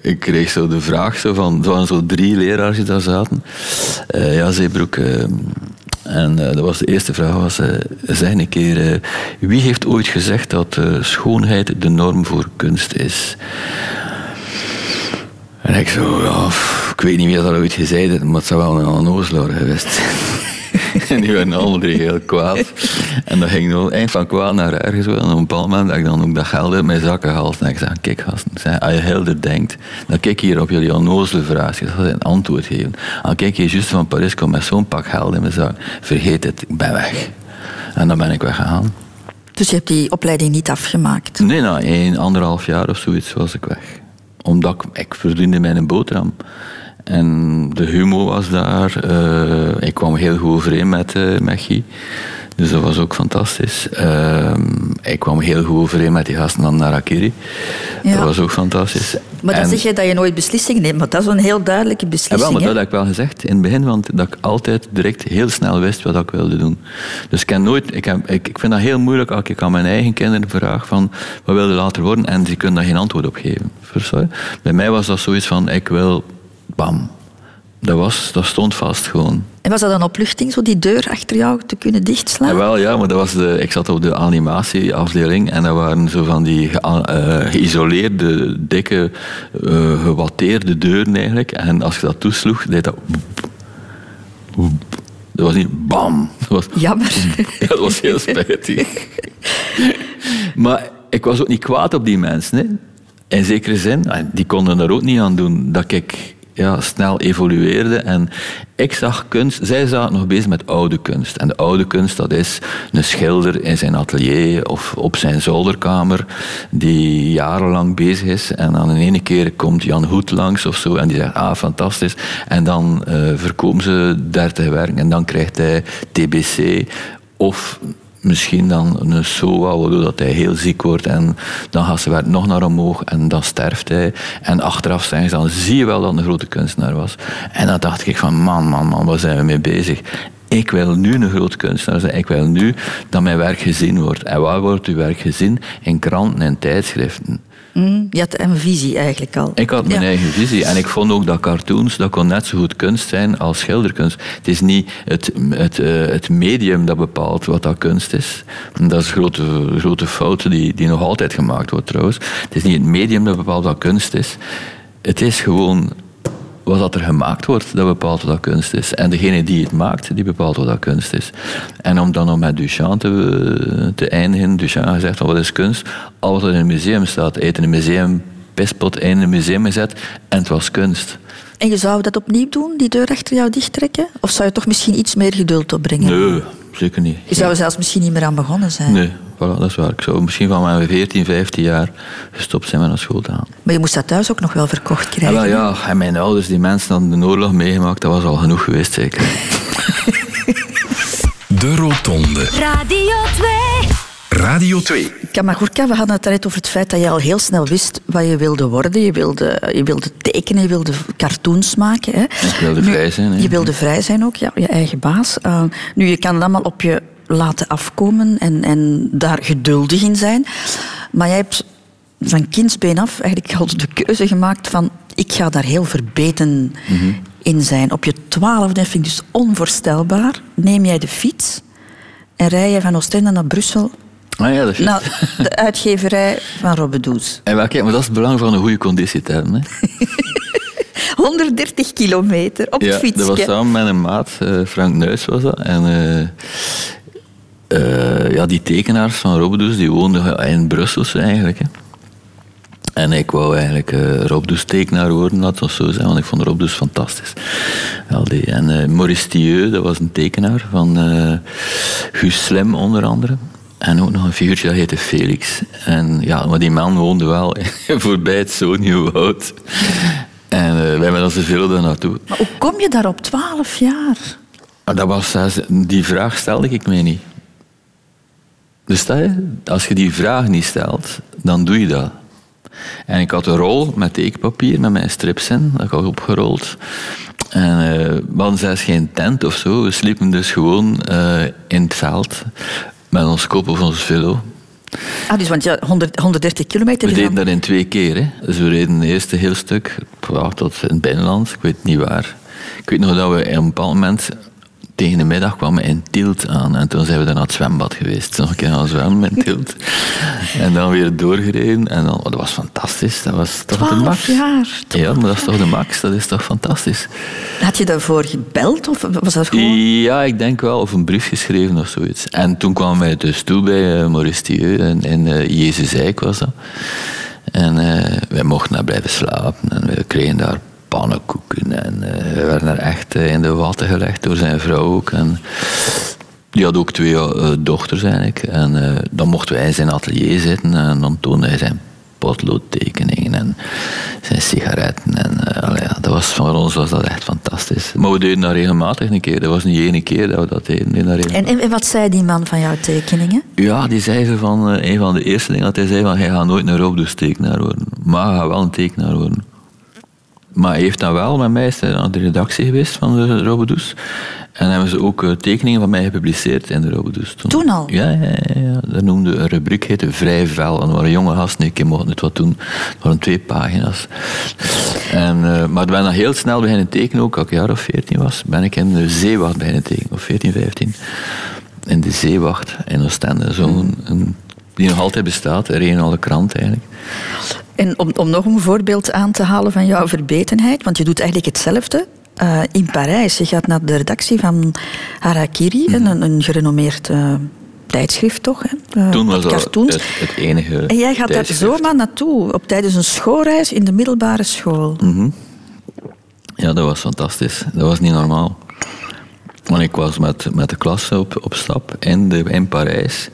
ik kreeg zo de vraag zo van, er waren zo drie leraars die daar zaten. Ja, Zeebroek... en eh, dat was de eerste vraag, was, eh, zeg een keer, eh, wie heeft ooit gezegd dat schoonheid de norm voor kunst is? En ik zo, ja, ik weet niet wie dat ooit gezegd heeft, maar het zou wel een onnozelaar geweest zijn. en die werden allemaal drie heel kwaad. En dat ging nog eind van kwaad naar ergens. wel. En op een bepaald moment heb ik dan ook dat geld uit mijn zakken gehaald. En ik zei, kijk gasten, zei, als je helder denkt, dan kijk hier op jullie onnozele vraag. Ik zal een antwoord geven. En kijk je juist van Parijs komt met zo'n pak geld in mijn zak. Vergeet het, ik ben weg. En dan ben ik weggegaan. Dus je hebt die opleiding niet afgemaakt. Nee, na één, anderhalf jaar of zoiets was ik weg. Omdat ik, ik verdiende mijn boterham. En de humo was daar. eh, ik kwam heel goed overeen met, eh met Guy. Dus dat was ook fantastisch. Ehm, ik kwam heel goed overeen met die gasten van Narakiri. Ja. Dat was ook fantastisch. Maar dan En- zeg je dat je nooit beslissingen neemt. Maar dat is een heel duidelijke ja, beslissing. wel, maar hè? dat heb ik wel gezegd in het begin, want dat ik altijd direct heel snel wist wat ik wilde doen. Dus ik, nooit, ik, heb, ik, ik vind dat heel moeilijk als ik aan mijn eigen kinderen vraag van wat wil je later worden en die kunnen daar geen antwoord op geven. Bij mij was dat zoiets van ik wil, bam. Dat, was, dat stond vast gewoon. En was dat een opluchting, zo die deur achter jou te kunnen dichtslaan? Ja, wel, ja, maar dat was de, ik zat op de animatieafdeling en dat waren zo van die ge- eh, geïsoleerde, dikke, eh, gewatteerde deuren eigenlijk. En als je dat toesloeg, deed dat... Dat was niet bam. Dat was, Jammer. ja, dat was heel spijtig. maar ik was ook niet kwaad op die mensen. Hè. In zekere zin, die konden er ook niet aan doen dat ik ja, snel evolueerde. En ik zag kunst, zij zaten nog bezig met oude kunst. En de oude kunst, dat is een schilder in zijn atelier of op zijn zolderkamer, die jarenlang bezig is. En dan in ene keer komt Jan Hoed langs of zo en die zegt, ah, fantastisch. En dan eh, verkopen ze 30 werken en dan krijgt hij TBC of misschien dan een SOA, waardoor dat hij heel ziek wordt en dan gaat zijn werk nog naar omhoog en dan sterft hij. En achteraf zeggen ze, dan zie je wel dat een grote kunstenaar was. En dan dacht ik van, man, man, man, waar zijn we mee bezig? Ik wil nu een groot kunstenaar zijn. Ik wil nu dat mijn werk gezien wordt. En waar wordt uw werk gezien? In kranten en tijdschriften. Hm, je had een visie eigenlijk al. Ik had mijn Ja. eigen visie en ik vond ook dat cartoons, dat kon net zo goed kunst zijn als schilderkunst. Het is niet het, het, eh, het medium dat bepaalt wat dat kunst is. Dat is een grote, grote fout die, die nog altijd gemaakt wordt trouwens. Het is niet het medium dat bepaalt wat kunst is. Het is gewoon wat dat er gemaakt wordt, dat bepaalt wat dat kunst is. En degene die het maakt, die bepaalt wat dat kunst is. En om dan nog met Duchamp te, te eindigen, Duchamp gezegd van wat is kunst? Al wat er in een museum staat, heeft in een museum pispot in een museum gezet en het was kunst. En je zou dat opnieuw doen, die deur achter jou dichttrekken? Of zou je toch misschien iets meer geduld opbrengen? Nee, zeker niet. Je zou er zelfs misschien niet meer aan begonnen zijn. Nee, voilà, dat is waar. Ik zou misschien van mijn 14, 15 jaar gestopt zijn met naar school te gaan. Maar je moest dat thuis ook nog wel verkocht Ja, krijgen. wel, ja, en mijn ouders, die mensen hadden de oorlog meegemaakt, dat was al genoeg geweest, zeker. De Rotonde. Radio 2. Radio 2. Kamagurka, we hadden het net over het feit dat je al heel snel wist wat je wilde worden. Je wilde, je wilde tekenen, je wilde cartoons maken. Hè. Ik wilde vrij zijn, hè. Je wilde vrij zijn ook, ja, je eigen baas. Uh, nu, je kan het allemaal op je laten afkomen en, en daar geduldig in zijn. Maar jij hebt van kindsbeen af eigenlijk al de keuze gemaakt van... ik ga daar heel verbeten Mhm. in zijn. Op je twaalfde, vind ik dus onvoorstelbaar, neem jij de fiets... en rij je van Oostende naar Brussel Ah ja, dat is juist. naar de uitgeverij van Robbedoes. En wel, kijk, maar dat is het belang van een goede conditie te hebben. Hè. 130 kilometer op het fietsje. dat was samen met een maat, eh, Frank Nuis was dat. En eh, eh, ja, die tekenaars van Robbedoes, die woonden in Brussel eigenlijk. Hè. En ik wou eigenlijk uh, tekenaar worden, laat het zo zijn, want ik vond Robdoes fantastisch. Al die. En eh, Maurice Thieu, dat was een tekenaar van eh Guus Slim onder andere. En ook nog een figuurtje dat heette Felix. En ja, maar die man woonde wel voorbij het Zoniewoud. En eh, wij met onze veel daar naartoe. Maar hoe kom je daar op 12 jaar? Maar dat was, die vraag stelde ik mij niet. Dus dat, als je die vraag niet stelt, dan doe je dat. En ik had een rol met tekenpapier, met mijn strips in, dat ik had opgerold. En eh, we hadden zelfs geen tent of zo. We sliepen dus gewoon eh, in het veld met ons kop of ons velo. Ah, dus want ja, 100, 130 kilometer. We deden dat in twee keer. Hè. Dus we reden het eerste heel stuk ja, tot in het binnenland, ik weet niet waar. Ik weet nog dat we op een bepaald moment tegen de middag kwamen in Tielt aan. En toen zijn we dan naar het zwembad geweest. Nog een keer gaan zwemmen in Tielt. en dan weer doorgereden. En dan, oh, dat was fantastisch. Dat was toch de 12 max. jaar. Ja, maar dat is toch de max. Dat is toch fantastisch. Had je daarvoor gebeld of was dat gewoon... Ja, ik denk wel. Of een brief geschreven of zoiets. En toen kwamen wij dus toe bij eh, Maurice Thieu. In, in eh, Jezusijk was dat. En eh, wij mochten daar blijven slapen. En we kregen daar pannenkoeken. En eh, we werden daar echt eh, in de watten gelegd door zijn vrouw ook. En die had ook twee eh, dochters eigenlijk. En dan mochten wij in zijn atelier zitten. En dan toonde hij zijn potloodtekeningen en zijn sigaretten. En, ja, dat was, voor ons was dat echt fantastisch. Maar we deden dat regelmatig een keer. Dat was niet één keer dat we dat deden. Dat. En, en wat zei die man van jouw tekeningen? Ja, die zei ze van, een van de eerste dingen dat hij zei van, hij gaat nooit een Robdoes tekenaar worden. Maar hij gaat wel een tekenaar worden. Maar hij heeft dan wel met mij is hij aan de redactie geweest van de Robodoes. En hebben ze ook eh, tekeningen van mij gepubliceerd in de Robodoes. Toen al? Ja, ja, ja. Dat noemde een rubriek, heette Vrij Vel. En er waren jonge gasten, ik mocht het wat doen. Het waren twee pagina's. En, eh, maar ik ben dan heel snel beginnen tekenen, ook als ik jaar of 14 was, ben ik in de zeewacht beginnen tekenen, of 14, 15. In de zeewacht in Oostende, zo'n een- die nog altijd bestaat, een regionale krant eigenlijk. En om, om nog een voorbeeld aan te halen van jouw verbetenheid, want je doet eigenlijk hetzelfde. eh, in Parijs, je gaat naar de redactie van Harakiri, Mhm. een, een gerenommeerd eh, tijdschrift toch? Hè? Eh, Toen was dat het, het enige En jij gaat daar zomaar naartoe, op tijdens een schoolreis in de middelbare school. Mhm. Ja, dat was fantastisch. Dat was niet normaal. Want ik was met, met de klas op, op stap in, de, in Parijs.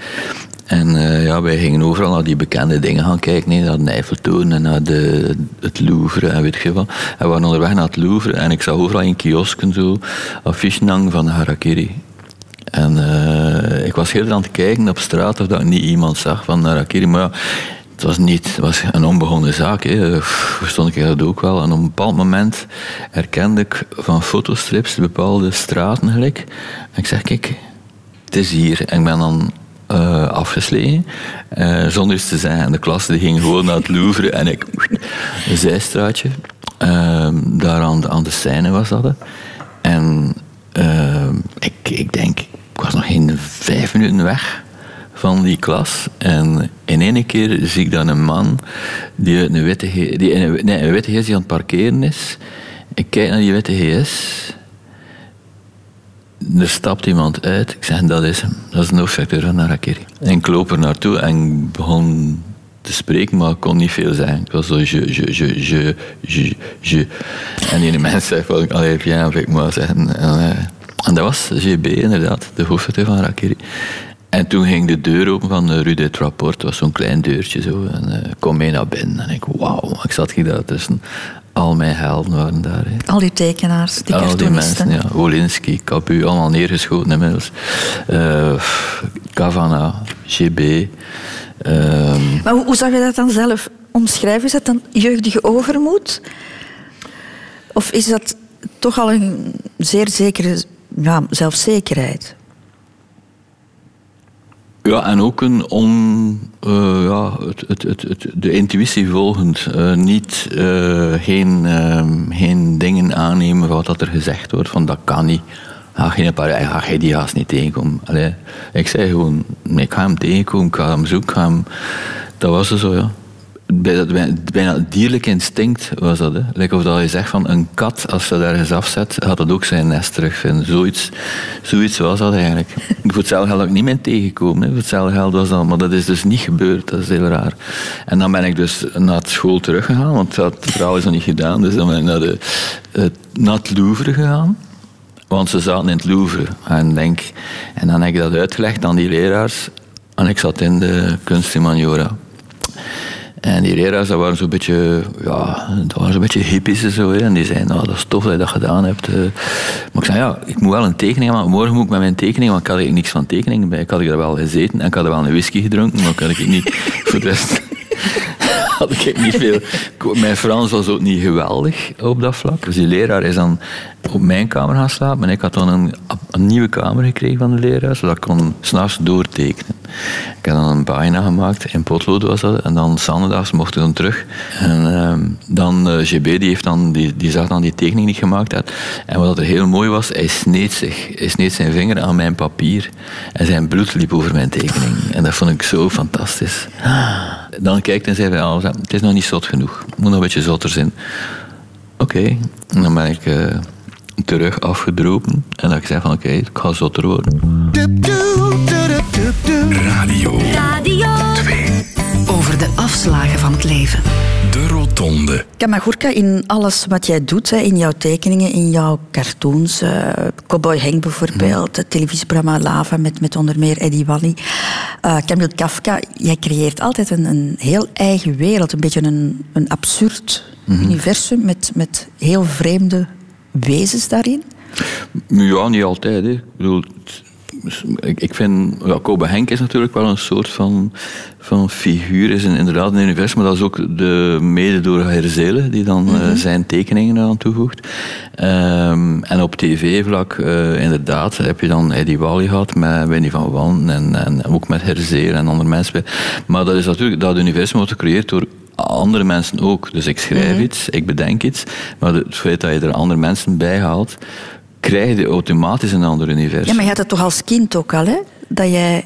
En eh, ja, wij gingen overal naar die bekende dingen gaan kijken. Nee, naar de Eiffeltoren en naar de, het Louvre en weet je wat. En we waren onderweg naar het Louvre en ik zag overal in kiosken zo affiches hangen van Harakiri. En eh, ik was heel aan het kijken op straat of dat ik niet iemand zag van Harakiri. Maar het was niet, was een onbegonnen zaak. Verstond ik dat ook wel. En op een bepaald moment herkende ik van fotostrips bepaalde straten gelijk. En ik zeg, kijk, het is hier. En ik ben dan eh, afgeslegen, eh, zonder iets te zeggen. En de klas die ging gewoon naar het Louvre en ik, een zijstraatje. Ehm, daar aan de, aan de scène was dat. En ehm, ik, ik denk, ik was nog geen vijf minuten weg van die klas. En in één keer zie ik dan een man die uit een witte, die een, nee, een witte GS die aan het parkeren is. Ik kijk naar die witte GS. Er stapt iemand uit. Ik zeg, dat is hem. Dat is een hoofdredacteur van Harakiri. En ik loop er naartoe en begon te spreken, maar ik kon niet veel zeggen. Ik was zo je, je, je, je, je, je. En die mens zei van, allee, ik maar zeggen. En, en dat was GB inderdaad, de hoofdredacteur van Harakiri. En toen ging de deur open van de Rue Rapport. Was zo'n klein deurtje zo. En ik kom mee naar binnen. En ik, wauw, ik zat hier daar tussen. Al mijn helden waren daar. hè. Al die tekenaars, die Al die mensen, ja. Wolinski, Capu, allemaal neergeschoten inmiddels. Eh Cavana, GB. ehm, Maar hoe, hoe zou je dat dan zelf omschrijven? Is dat dan jeugdige overmoed? Of is dat toch al een zeer zekere ja, zelfzekerheid? Ja, en ook een on, eh, ja, het, het, het, het- de intuïtie volgend. Eh, niet, eh, geen, ehm, geen dingen aannemen van wat er gezegd wordt, van dat kan niet. Ga geen paar, ga jij die haast niet tegenkomen. Allee, ik zei gewoon, ik ga hem tegenkomen, ik ga hem zoeken. ga hem- Dat was er zo, ja. Bijna, het dierlijk instinct was dat. Hè. Of dat je zegt van een kat, als ze daar ergens afzet, gaat het ook zijn nest terugvinden. Zoiets, zoiets was dat eigenlijk. Voor hetzelfde geld ook niet meer tegengekomen. Voor hetzelfde geld was dat, maar dat is dus niet gebeurd. Dat is heel raar. En dan ben ik dus naar school teruggegaan, want dat verhaal is nog niet gedaan. Dus dan ben ik naar, de, naar het Louvre gegaan. Want ze zaten in het Louvre. En, denk, en dan heb ik dat uitgelegd aan die leraars. En ik zat in de kunst humaniora. En die leraars, dat waren zo'n beetje, ja, dat waren zo'n beetje hippies en zo. En die zeiden, nou, dat is tof dat je dat gedaan hebt. eh. Maar ik zei, ja, ik moet wel een tekening maken. Morgen moet ik met mijn tekening, want ik had er niks van tekeningen bij. Ik had er wel gezeten en ik had er wel een whisky gedronken, maar ik had ik niet voor de rest had ik niet veel. Mijn Frans was ook niet geweldig op dat vlak. Dus die leraar is dan op mijn kamer gaan slapen. En ik had dan een, een nieuwe kamer gekregen van de leraar, zodat ik kon s'nachts doortekenen. Ik heb dan een pagina gemaakt, in potlood was dat. En dan zondags mocht ik dan terug. En ehm, dan eh, GB, die, heeft dan, die, zag dan die tekening die gemaakt had. En wat er heel mooi was, hij sneed zich. Hij sneed zijn vinger aan mijn papier. En zijn bloed liep over mijn tekening. En dat vond ik zo fantastisch. Dan kijkt en zei hij, ah, het is nog niet zot genoeg. Het moet nog een beetje zotter zijn. Oké, en dan ben ik eh, terug afgedropen. En dan ik zei van, oké, ik ga zotter worden. Radio Radio 2. Over de afslagen van het leven. De Rotonde. Kamagurka, in alles wat jij doet, hè, in jouw tekeningen, in jouw cartoons, eh, Cowboy Henk bijvoorbeeld, het televisieprogramma Lava met, met onder meer Eddie Wally, eh Camille Kafka, jij creëert altijd een, een heel eigen wereld, een beetje een, een absurd universum met, met heel vreemde wezens daarin. Ja, niet altijd. Hè. Ik bedoel, ik, ik vind, ja, Kobe Henk is natuurlijk wel een soort van, van figuur, is een, inderdaad een universum, maar dat is ook de, mede door Herzelen, die dan eh, zijn tekeningen eraan toevoegt. Ehm, en op tv-vlak, eh, inderdaad, heb je dan Eddie Wally gehad met Winnie van Wan en, en ook met Herzelen en andere mensen. Maar dat is natuurlijk, dat universum wordt gecreëerd door andere mensen ook. Dus ik schrijf iets, ik bedenk iets, maar het feit dat je er andere mensen bij haalt, krijg je automatisch een ander universum. Ja, maar je had het toch als kind ook al, hè? Dat jij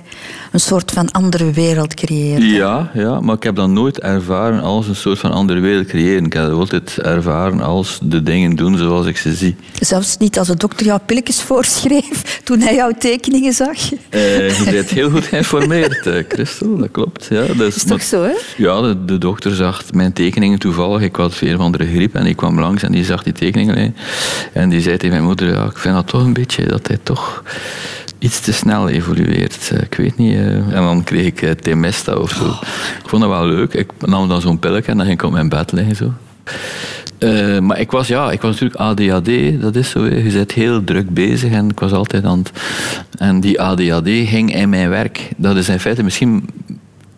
een soort van andere wereld creëert. Ja, ja, maar ik heb dat nooit ervaren als een soort van andere wereld creëren. Ik heb dat altijd ervaren als de dingen doen zoals ik ze zie. Zelfs niet als de dokter jouw pilletjes voorschreef toen hij jouw tekeningen zag. Eh, je bent heel goed geïnformeerd, eh, Christel, dat klopt. Ja, dus, Is toch zo, hè? Ja, de, de dokter zag mijn tekeningen toevallig. Ik had veel van de griep en ik kwam langs en die zag die tekeningen. En die zei tegen mijn moeder, ja, ik vind dat toch een beetje dat hij toch iets te snel evolueert. Eh, Ik weet niet. eh. En dan kreeg ik uh, Temesta of zo. Ik vond dat wel leuk. Ik nam dan zo'n pilletje en dan ging ik op mijn bed liggen zo. Uh, maar ik was, ja, ik was natuurlijk ADHD, dat is zo. Je bent heel druk bezig en ik was altijd aan het... En die ADHD ging in mijn werk. Dat is in feite misschien...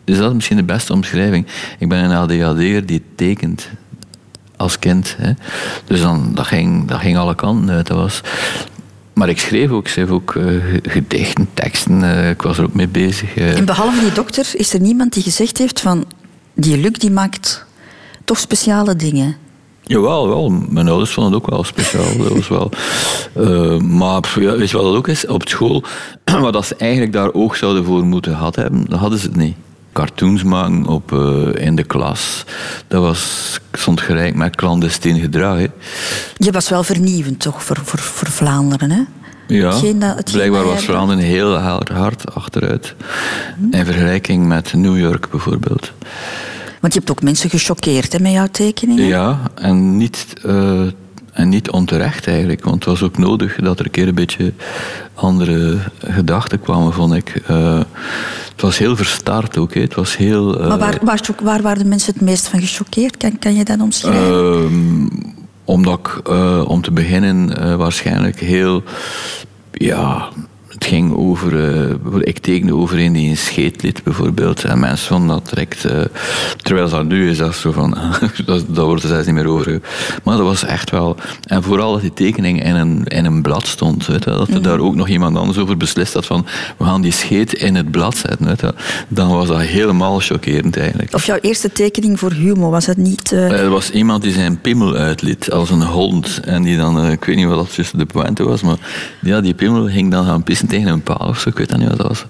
Is dat misschien de beste omschrijving? Ik ben een ADHD'er die tekent. Als kind. Hè. Dus dan, dat, ging, dat ging alle kanten uit. Dat was... Maar ik schreef ook, ik schreef ook uh, gedichten, teksten. Uh, ik was er ook mee bezig. Uh. En behalve die dokter, is er niemand die gezegd heeft van... Die Luc die maakt toch speciale dingen? Jawel, wel. Mijn ouders vonden het ook wel speciaal. Dat was wel, uh, maar ja, weet je wat dat ook is? Op school, wat ze eigenlijk daar oog zouden voor moeten gehad hebben, dat hadden ze het niet. Cartoons maken op, uh, in de klas, dat was, stond gelijk met clandestien gedrag. Hè. Je was wel vernieuwend toch voor, voor, voor Vlaanderen, hè? Ja, blijkbaar was Vlaanderen heel hard achteruit. Hm. In vergelijking met New York bijvoorbeeld. Want je hebt ook mensen gechoqueerd met jouw tekeningen. Ja, en niet, uh, en niet onterecht eigenlijk. Want het was ook nodig dat er een keer een beetje andere gedachten kwamen, vond ik. Uh, het was heel verstard ook. Hè. Het was heel, uh, maar waar, waar, waar, waren de mensen het meest van gechoqueerd? Kan, kan je dat omschrijven? omdat ik, om te beginnen, waarschijnlijk heel... Ja, het ging over, uh, ik tekende over een die een scheet liet bijvoorbeeld. En mensen vonden dat direct, uh, terwijl dat nu is, dat zo van, dat, dat wordt er zelfs niet meer over. Maar dat was echt wel, en vooral dat die tekening in een, in een blad stond, weet je, dat er mm. daar ook nog iemand anders over beslist had van, we gaan die scheet in het blad zetten, weet je, dan was dat helemaal chockerend eigenlijk. Of jouw eerste tekening voor humor, was het niet... Uh... er was iemand die zijn pimmel uitliet, als een hond, en die dan, ik weet niet wat dat tussen de pointe was, maar ja, die pimmel ging dan gaan pissen tegen een paal of zo, ik weet dat niet wat dat was.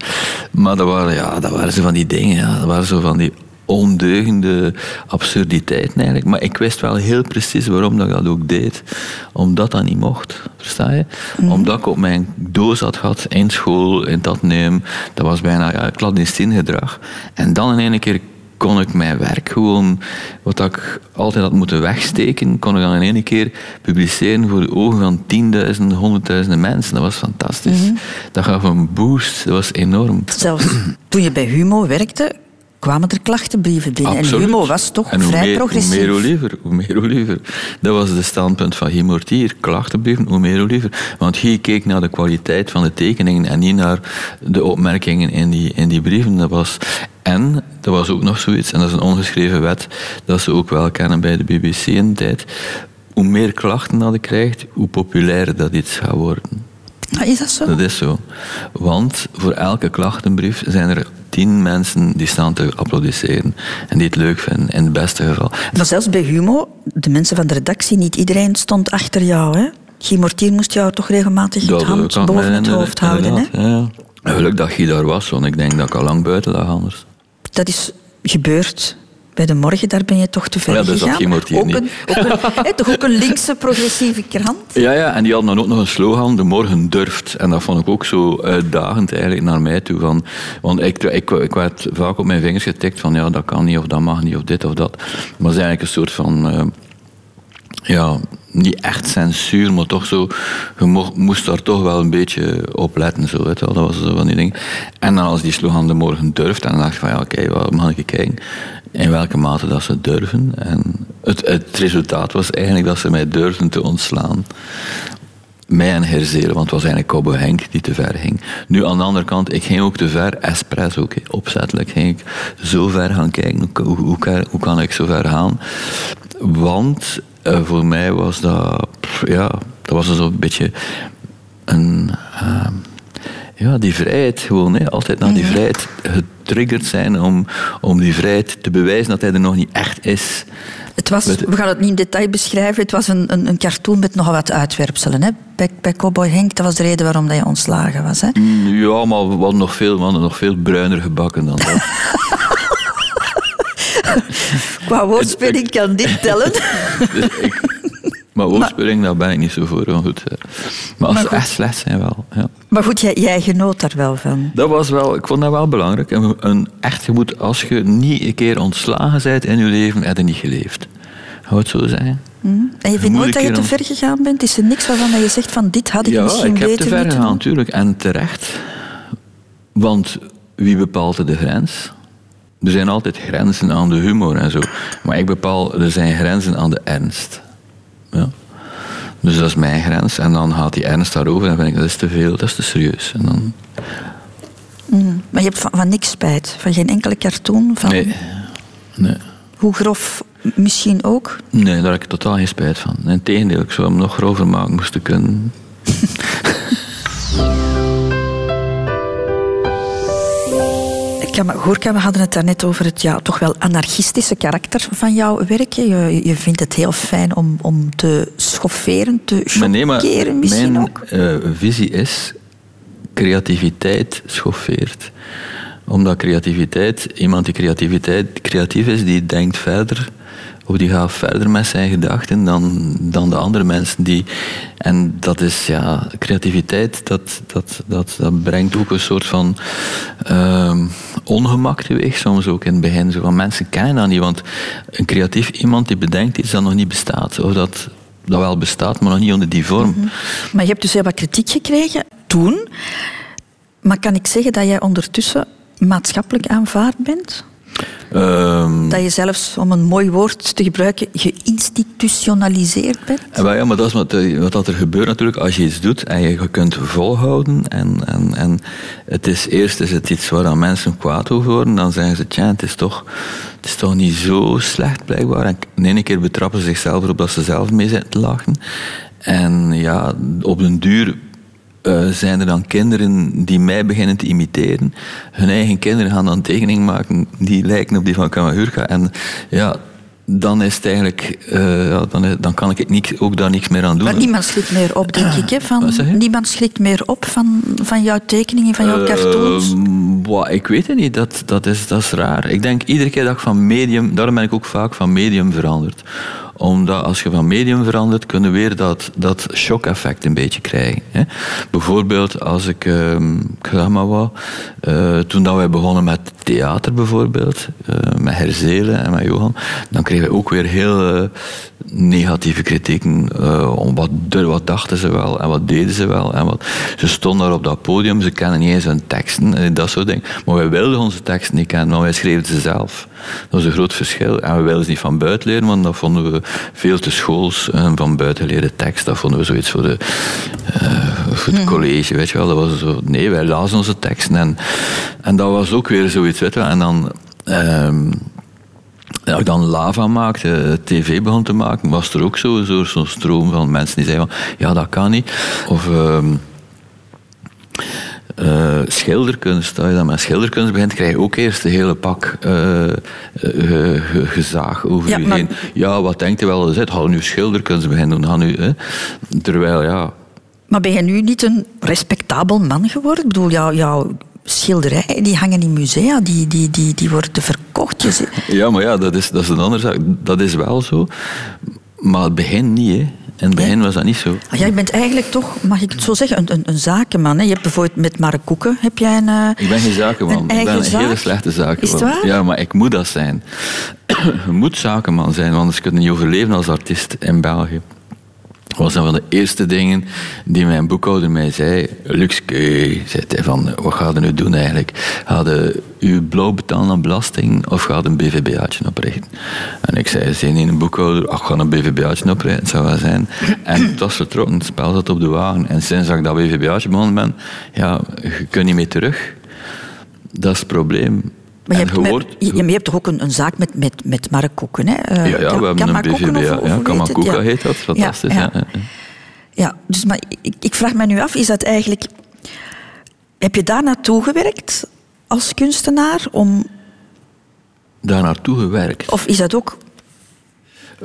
Maar dat waren, ja, dat waren zo van die dingen, ja, dat waren zo van die ondeugende absurditeiten eigenlijk. Maar ik wist wel heel precies waarom dat ik dat ook deed. Omdat dat niet mocht, versta je? Omdat ik op mijn doos had gehad in school, in dat neem. Dat was bijna ja, clandestien gedrag. En dan in één keer kon ik mijn werk gewoon, wat ik altijd had moeten wegsteken, kon ik dan in één keer publiceren voor de ogen van tienduizenden, honderdduizenden mensen. Dat was fantastisch. Dat gaf een boost, dat was enorm. Zelfs toen je bij Humo werkte, kwamen er klachtenbrieven binnen. En Absoluut. Humo was toch En vrij meer, progressief. Hoe meer, hoe liever. Hoe meer, hoe liever. Dat was het standpunt van Guy Mortier. Klachtenbrieven, hoe meer, hoe liever. Want Guy keek naar de kwaliteit van de tekeningen en niet naar de opmerkingen in die, in die brieven. Dat was... En, dat was ook nog zoiets, en dat is een ongeschreven wet, dat ze ook wel kennen bij de BBC in de tijd. Hoe meer klachten dat je krijgt, hoe populairder dat iets gaat worden. Ah, Is dat zo? Dat is zo. Want voor elke klachtenbrief zijn er tien mensen die staan te applaudisseren en die het leuk vinden, in het beste geval. Maar zelfs bij Humo, de mensen van de redactie, niet iedereen stond achter jou. Hè? Guy Mortier moest jou toch regelmatig het hand boven het hoofd houden. Hè? Ja. Geluk dat je daar was, want ik denk dat ik al lang buiten lag anders. Dat is gebeurd. Bij de morgen, daar ben je toch te ver Ja, dus dat gegaan. Ook niet. een, ook een, toch ook een linkse progressieve krant? Ja, ja, en die hadden dan ook nog een slogan, de morgen durft. En dat vond ik ook zo uitdagend eigenlijk naar mij toe. Van, want ik, ik, ik werd vaak op mijn vingers getikt van ja, dat kan niet, of dat mag niet, of dit of dat. Maar het is eigenlijk een soort van... ja, niet echt censuur, maar toch zo... Je mo- moest daar toch wel een beetje op letten, zo, weet. Dat was zo van die dingen. En dan als die slogan de morgen durft, dan dacht ik van ja, oké, wat mag ik kijken? In welke mate dat ze durven. En het, het resultaat was eigenlijk dat ze mij durfden te ontslaan mij en Herzelen, want het was eigenlijk Cowboy Henk die te ver ging. Nu, aan de andere kant, ik ging ook te ver, expres ook, opzettelijk ging ik zo ver gaan kijken, hoe, hoe, hoe kan ik zo ver gaan? Want eh, voor mij was dat, pff, ja, dat was zo'n beetje een... ehm, ja, die vrijheid gewoon, hè. altijd naar die vrijheid getriggerd zijn om, om die vrijheid te bewijzen dat hij er nog niet echt is. Het was, we gaan het niet in detail beschrijven. Het was een, een, een cartoon met nogal wat uitwerpselen. Hè? Bij, bij Cowboy Henk, dat was de reden waarom je ontslagen was. Hè? Ja, maar we hadden nog veel, we hadden nog veel bruiner gebakken dan dat. Qua woordspeling kan dit tellen. Dus ik, maar woordspeling, daar ben ik niet zo voor. Maar goed, maar als Maar ze goed. echt slecht zijn, wel. Ja. Maar goed, jij, jij genoot daar wel van. Dat was wel, ik vond dat wel belangrijk. En Een, echt, je moet, als je niet een keer ontslagen bent in je leven, heb je niet geleefd. Gaan we het zo zeggen? En je vindt nooit een dat je te ver gegaan bent? Is er niks waarvan dat je zegt van dit had ik Ja, misschien ik heb te ver gegaan, natuurlijk. En terecht. Want wie bepaalt de grens? Er zijn altijd grenzen aan de humor en zo. Maar ik bepaal, er zijn grenzen aan de ernst. Ja. Dus dat is mijn grens. En dan gaat die ernst daarover en dan vind ik, dat is te veel, dat is te serieus. En dan, Maar je hebt van, van niks spijt? Van geen enkele cartoon? Van nee, nee. Hoe grof misschien ook? Nee, daar heb ik totaal geen spijt van. Integendeel, ik zou hem nog grover maken moesten kunnen. Goerka, we hadden het daarnet over het ja, toch wel anarchistische karakter van jouw werk. Je, je vindt het heel fijn om, om te schofferen, te Maar nee, maar chockeren misschien mijn ook. eh, visie is, creativiteit schoffeert. Omdat creativiteit, iemand die creativiteit, creatief is, die denkt verder, of die gaat verder met zijn gedachten dan, dan de andere mensen. Die, en dat is, ja, creativiteit, dat, dat, dat, dat brengt ook een soort van ehm, ongemak teweeg, soms ook in het begin. Van, mensen kennen dat niet, want een creatief iemand die bedenkt iets dat nog niet bestaat, of dat, dat wel bestaat, maar nog niet onder die vorm. Maar je hebt dus heel wat kritiek gekregen toen. Maar kan ik zeggen dat jij ondertussen maatschappelijk aanvaard bent? Ehm, Dat je zelfs, om een mooi woord te gebruiken, geïnstitutionaliseerd bent? En wel, ja, maar dat is wat, eh, wat dat er gebeurt natuurlijk als je iets doet en je kunt volhouden. En, en, en het is eerst is het iets waar mensen kwaad over worden. Dan zeggen ze, tja, het is toch, het is toch niet zo slecht blijkbaar. En in ene keer betrappen ze zichzelf erop dat ze zelf mee zitten te lachen. En ja, op den duur eh, zijn er dan kinderen die mij beginnen te imiteren. Hun eigen kinderen gaan dan tekeningen maken die lijken op die van Kamagurka. En ja, dan is het eigenlijk, eh, ja, dan, dan kan ik ook daar niks meer aan doen. Maar niemand schrikt meer op, denk ik. Hè, van, niemand schrikt meer op van, van jouw tekeningen, van jouw cartoons. Ehm, wauw, ik weet het niet, dat, dat, is, dat is raar. Ik denk iedere keer dat ik van medium, daarom ben ik ook vaak van medium veranderd. Omdat als je van medium verandert, kunnen we weer dat, dat shock-effect een beetje krijgen. Hè. Bijvoorbeeld als ik, ehm, ik zeg maar wat, eh, toen dat wij begonnen met theater bijvoorbeeld, eh, met Herzelen en met Johan, dan kregen we ook weer heel eh, negatieve kritieken. om wat, wat dachten ze wel en wat deden ze wel. En wat, ze stonden daar op dat podium, ze kennen niet eens hun teksten en dat soort dingen. Maar wij wilden onze teksten niet kennen, maar wij schreven ze zelf. Dat was een groot verschil. En we wilden ze niet van buiten leren, want dat vonden we veel te schools. En van buiten leren tekst, dat vonden we zoiets voor, de, eh, voor het college, weet je wel. Dat was zo, nee, wij lazen onze teksten. En, en dat was ook weer zoiets, weet je wel. En dan... ehm, ja, ik dan lava maakte, tv begon te maken, was er ook zo, zo, zo'n stroom van mensen die zeiden van, ja, dat kan niet. Of ehm, eh, schilderkunst, als je dan met schilderkunst begint, krijg je ook eerst een hele pak ge- gezaag over Ja, je maar- heen. Ja, wat denkt je wel eens uit? Ga nu schilderkunst beginnen doen, ga nu... Hè? Terwijl, ja, Maar ben je nu niet een respectabel man geworden? Ik bedoel, jouw, jouw schilderijen die hangen in musea, die, die, die, die worden verkocht. Je Ja, maar ja, dat is, dat is een andere zaak. Dat is wel zo. Maar het begin niet, hè. In het begin was dat niet zo. Ah, jij bent eigenlijk toch, mag ik het zo zeggen, een, een, een zakenman. Hè? Je hebt bijvoorbeeld met Mark Koeken, heb jij een... eh, Ik ben geen zakenman. Ik ben een hele slechte zakenman. Is het waar? Ja, maar ik moet dat zijn. je moet zakenman zijn, want anders kun je niet overleven als artiest in België. Was een van de eerste dingen die mijn boekhouder mij zei. Luxke, zei hij van, wat ga je nu doen eigenlijk? Je uw blauw betalen aan belasting of ga je een BVBA'tje oprichten? En ik zei, zijn niet een boekhouder, ach, ga een BVBA'tje oprichten, zou zijn. En het was vertrokken, het spel zat op de wagen. En sinds dat ik dat BVBA'tje begonnen ben, ja, je kunt niet meer terug. Dat is het probleem. Maar je hebt, je met- wordt- je, je hebt toch ook een, een zaak met, met, met Mark Koeken, hè? Eh, ja, ja, we hebben een BVBA. of- of ja, heet Ja. dat, fantastisch. Ja, Ja, ja. ja. Ja, dus maar ik, ik vraag me nu af, is dat eigenlijk... Heb je daar naartoe gewerkt als kunstenaar? Om, Daar naartoe gewerkt. of is dat ook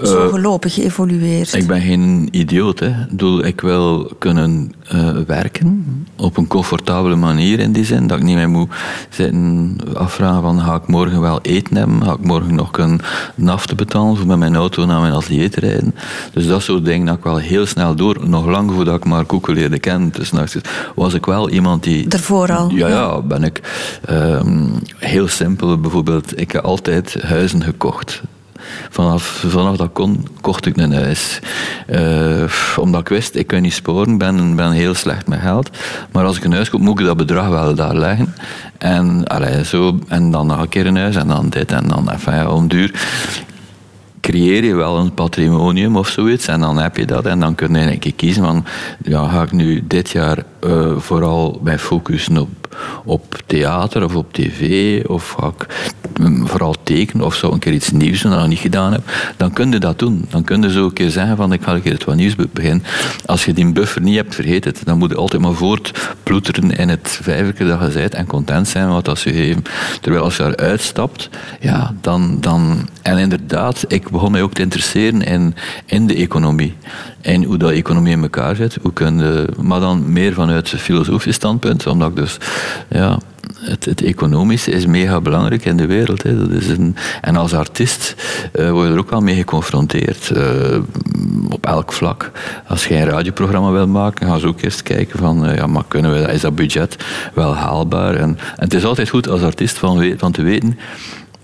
zo gelopen, geëvolueerd? Ik ben geen idioot. Hè. Ik, bedoel, ik wil kunnen eh, werken op een comfortabele manier in die zin. Dat ik niet meer moet zitten afvragen van ga ik morgen wel eten hebben? Ga ik morgen nog een nafte betalen voor met mijn auto naar mijn atelier te rijden? Dus dat soort dingen dat ik wel heel snel door. Nog lang voordat ik maar Koeken leerde kennen, dus nachts, was ik wel iemand die... Daarvoor al, Ja, ja. ja ben ik ehm, heel simpel. Bijvoorbeeld, ik heb altijd huizen gekocht. Vanaf, vanaf dat kon, kocht ik een huis. Eh, omdat ik wist, ik kan niet sporen, ben, ben heel slecht met geld. Maar als ik een huis koop, moet ik dat bedrag wel daar leggen. En, allee, zo, en dan nog een keer een huis en dan dit en dan enfin, ja, om duur creëer je wel een patrimonium of zoiets en dan heb je dat en dan kun je keer kiezen van ja, ga ik nu dit jaar eh, vooral mij focussen op, op theater of op tv of ga ik mm, vooral tekenen of zo een keer iets nieuws doen dat ik nog niet gedaan heb, dan kun je dat doen. Dan kun je zo een keer zeggen van ik ga een keer het wat nieuws be- beginnen. Als je die buffer niet hebt, vergeet het. Dan moet je altijd maar voortploeteren in het vijverke dat je bent en content zijn wat dat ze geven. Terwijl als je eruit stapt, ja, dan, dan... En inderdaad, ik begon mij ook te interesseren in, in de economie. En hoe dat economie in elkaar zit. Maar dan meer vanuit filosofisch standpunt. Omdat ik dus... Ja, het, het economische is mega belangrijk in de wereld. Hè. Dat is een, en als artiest eh, word je er ook wel mee geconfronteerd. eh, op elk vlak. Als je een radioprogramma wil maken, gaan ze ook eerst kijken van... eh, ja, maar kunnen we, is dat budget wel haalbaar? En, het is altijd goed als artiest van, van te weten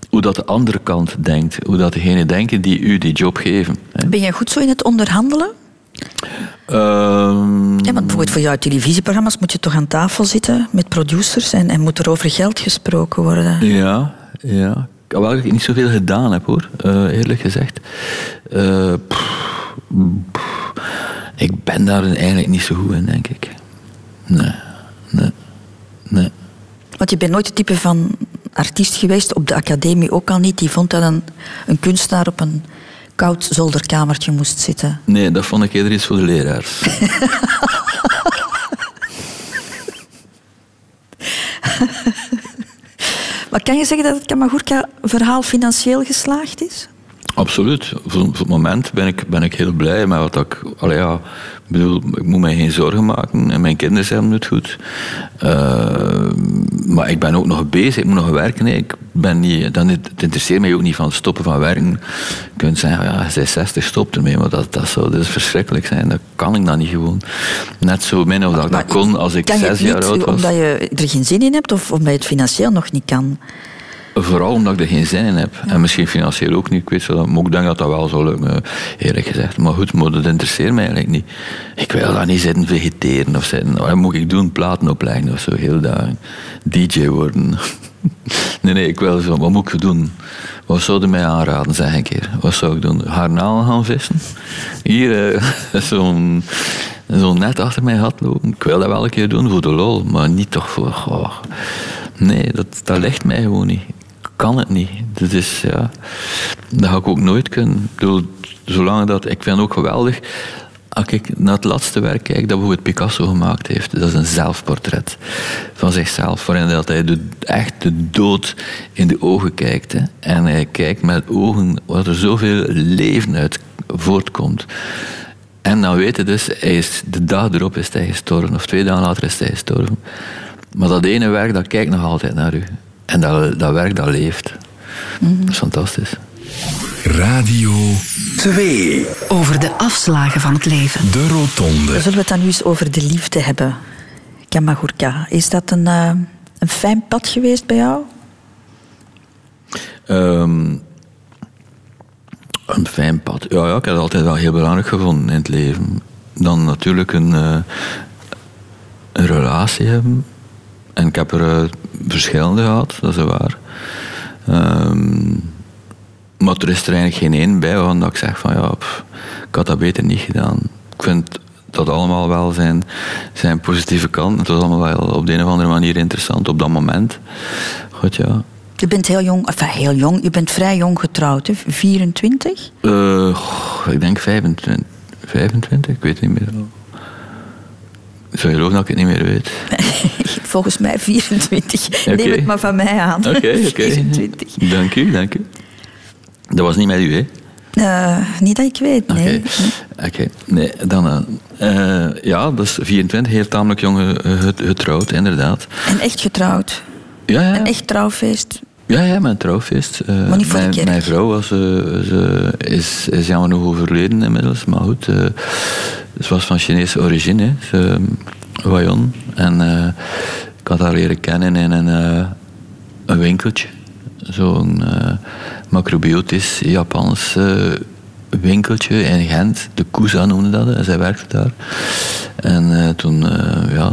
hoe dat de andere kant denkt. Hoe dat degene denken die u die job geven. Ben jij goed zo in het onderhandelen? Ehm, Ja, want bijvoorbeeld voor jouw televisieprogramma's moet je toch aan tafel zitten met producers en, en moet er over geld gesproken worden. Ja, ja. Wel, ik niet zoveel gedaan heb hoor, eh, eerlijk gezegd. Eh, pff, pff, ik ben daar eigenlijk niet zo goed in, denk ik. Nee, nee, nee. Want je bent nooit het type van artiest geweest, op de academie ook al niet, die vond dat een, een kunstenaar op een koud zolderkamertje moest zitten. Nee, dat vond ik eerder iets voor de leraars. Maar kan je zeggen dat het Kamagurka-verhaal financieel geslaagd is? Absoluut. Voor, voor het moment ben ik, ben ik heel blij met wat ik. Allee, ja, ik bedoel, ik moet mij geen zorgen maken en mijn kinderen hebben het goed. Uh, maar ik ben ook nog bezig, ik moet nog werken. Ik ben niet, dan, het interesseert mij ook niet van het stoppen van werken. Je kunt zeggen, ja, is 60, stopt ermee, maar dat, dat zou dus verschrikkelijk zijn. Dat kan ik dan niet gewoon. Net zo min of dat ik dat kon als ik zes jaar oud was. omdat je er geen zin in hebt of omdat je het financieel nog niet kan? Vooral omdat ik er geen zin in heb. En misschien financieel ook niet. Ik weet wel, maar ik denk dat dat wel zou lukken, eerlijk gezegd. Maar goed, maar dat interesseert mij eigenlijk niet. Ik wil daar niet zitten vegeteren of zitten. Wat moet ik doen? Platen opleggen of zo, heel dagen. DJ worden. nee, nee, ik wil zo. Wat moet ik doen? Wat zouden mij aanraden, zeg een keer? Wat zou ik doen? Garnalen gaan vissen? Hier, eh, zo'n zo net achter mijn gat lopen. Ik wil dat wel een keer doen voor de lol, maar niet toch voor. goh. Nee, dat, dat ligt mij gewoon niet. Kan het niet. Dat is, ja, dat ga ik ook nooit kunnen. Ik zolang dat, ik vind het ook geweldig. Als ik naar het laatste werk kijk dat bijvoorbeeld Picasso gemaakt heeft, dat is een zelfportret van zichzelf, waarin dat hij de, echt de dood in de ogen kijkt. Hè. En hij kijkt met ogen waar er zoveel leven uit voortkomt. En dan weet je dus, hij is, de dag erop is hij gestorven, of twee dagen later is hij gestorven. Maar dat ene werk, dat kijkt nog altijd naar u. En dat, dat werk, dat leeft. Dat is fantastisch. Radio 2. Over de afslagen van het leven. De Rotonde. Zullen we het dan nu eens over de liefde hebben? Kamagurka, is dat een, eh, een fijn pad geweest bij jou? Ehm, een fijn pad. Ja, ja, ik heb het altijd wel heel belangrijk gevonden in het leven. Dan natuurlijk een, eh, een relatie hebben. En ik heb er eh, verschillende gehad, dat is waar. Ehm, maar er is er eigenlijk geen één bij waarvan ik zeg van ja, pff, ik had dat beter niet gedaan. Ik vind dat allemaal wel zijn, zijn positieve kanten. Het was allemaal wel op de een of andere manier interessant op dat moment. Goed, ja. Je bent heel jong, enfin heel jong, je bent vrij jong getrouwd, hè? 24? Eh, ik denk 25, 25, ik weet het niet meer. Zou je geloven dat ik het niet meer weet? Volgens mij 24. Oké. Neem het maar van mij aan. Oké, oké. 24. Dank u, dank u. Dat was niet met u, hè? Eh, niet dat ik weet, nee. Oké. nee, dan... eh, ja, dat is 24, heel tamelijk jong get- getrouwd, inderdaad. En echt getrouwd. Ja, ja. Een echt trouwfeest. Ja, ja, mijn trouwfeest. Eh, Maar niet voor de mijn, vrouw was, eh, ze is, is jammer genoeg overleden inmiddels, maar goed. eh, ze was van Chinese origine. Ze, Wayon. En eh, ik had haar leren kennen in een, een winkeltje. Zo'n macrobiotisch Japans winkeltje in Gent. De Kusa noemde dat, hè. zij werkte daar. En toen, ja,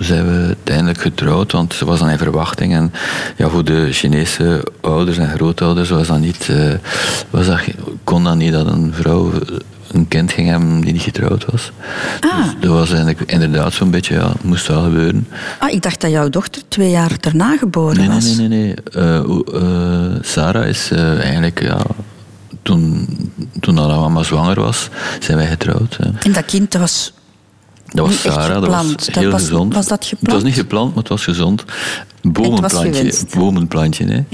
toen zijn we uiteindelijk getrouwd, want ze was dan in verwachting. En ja, voor de Chinese ouders en grootouders was dat niet, eh, was dat, kon dat niet dat een vrouw eh, een kind ging hebben die niet getrouwd was. Ah. Dus dat was eigenlijk inderdaad zo'n beetje, ja, het moest wel gebeuren. Ah, ik dacht dat jouw dochter twee jaar daarna geboren Nee, nee, was. nee, nee. nee. Eh, Sarah is eigenlijk, ja, toen, toen al mama zwanger was, zijn wij getrouwd. En dat kind was... Dat was Sarah, dat was. Dat heel was- gezond. was dat Het was niet gepland, maar het was gezond. Bomenplantje. gewenst. Bomenplantje, hè.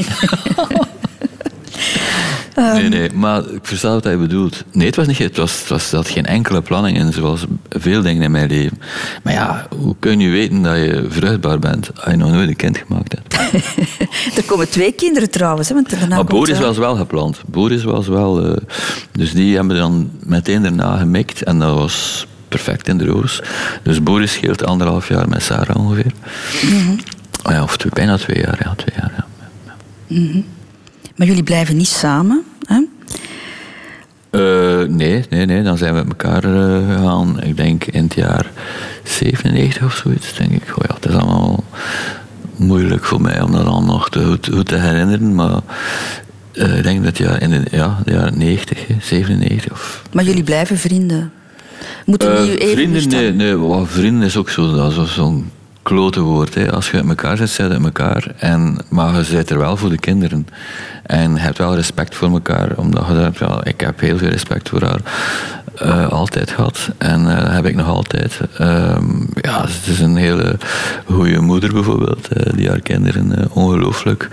nee, nee, maar ik versta wat hij bedoelt. Nee, het was niet, het was, het was, zat geen enkele planning in, zoals veel dingen in mijn leven. Maar ja, hoe kun je weten dat je vruchtbaar bent als je nog nooit een kind gemaakt hebt? Er komen twee kinderen trouwens. Hè, want daarna Maar Boris eh, was wel gepland. Boris was wel... eh, dus die hebben dan meteen daarna gemikt en dat was perfect in de roos. Dus Boris scheelt anderhalf jaar met Sarah ongeveer. Mhm. Oh ja, of twee, bijna twee jaar, ja, twee jaar, ja. Maar jullie blijven niet samen. Hè? Eh, nee, nee, nee, dan zijn we met elkaar eh, gegaan. Ik denk in het jaar 97 of zoiets, denk ik. Oh ja, het is allemaal moeilijk voor mij om dat allemaal nog te, goed, goed te herinneren. Maar eh, ik denk dat ja, in de, ja, de jaren 90, hè, 97 of Maar jullie blijven vrienden. Moeten Eh, even vrienden, nee, nee wat vrienden is ook zo, zo'n klote woord. Hè. Als je uit elkaar zit, zit uit elkaar. En, maar je zit er wel voor de kinderen. En je hebt wel respect voor elkaar, omdat je daar, ja, ik heb heel veel respect voor haar. Eh, altijd gehad. En eh, dat heb ik nog altijd. Ehm, ja, het is een hele goede moeder bijvoorbeeld, eh, die haar kinderen ongelooflijk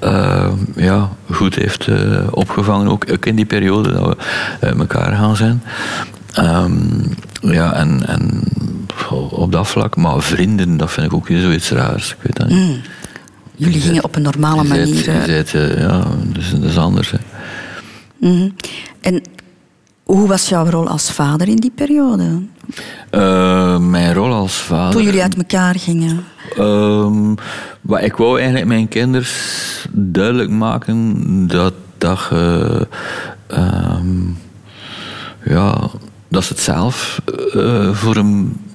ehm, ja, goed heeft opgevangen. Ook, ook in die periode dat we uit elkaar gaan zijn. Ehm, ja, en, en op dat vlak, maar vrienden, dat vind ik ook zoiets raars. Ik weet dat niet. Jullie gingen op een normale manier. ja, dus dat is anders. Hè. mhm. En hoe was jouw rol als vader in die periode? Eh, mijn rol als vader. Toen jullie uit elkaar gingen? Ehm, wat ik wou eigenlijk mijn kinders duidelijk maken dat, dat je, ehm, ja, dat ze het zelf eh, voor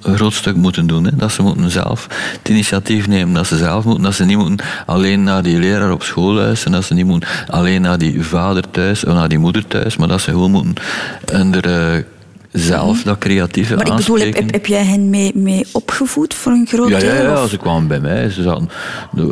een groot stuk moeten doen. Hè. Dat ze moeten zelf het initiatief nemen. Dat ze zelf moeten. Dat ze niet moeten alleen naar die leraar op school luisteren. Dat ze niet moeten alleen naar die vader thuis of naar die moeder thuis. Maar dat ze gewoon moeten eh, zelf dat creatieve Maar ik bedoel, heb, jij hen mee, mee opgevoed voor een groot Ja, ja, deel? ja, of- ze kwamen bij mij. Ze zaten,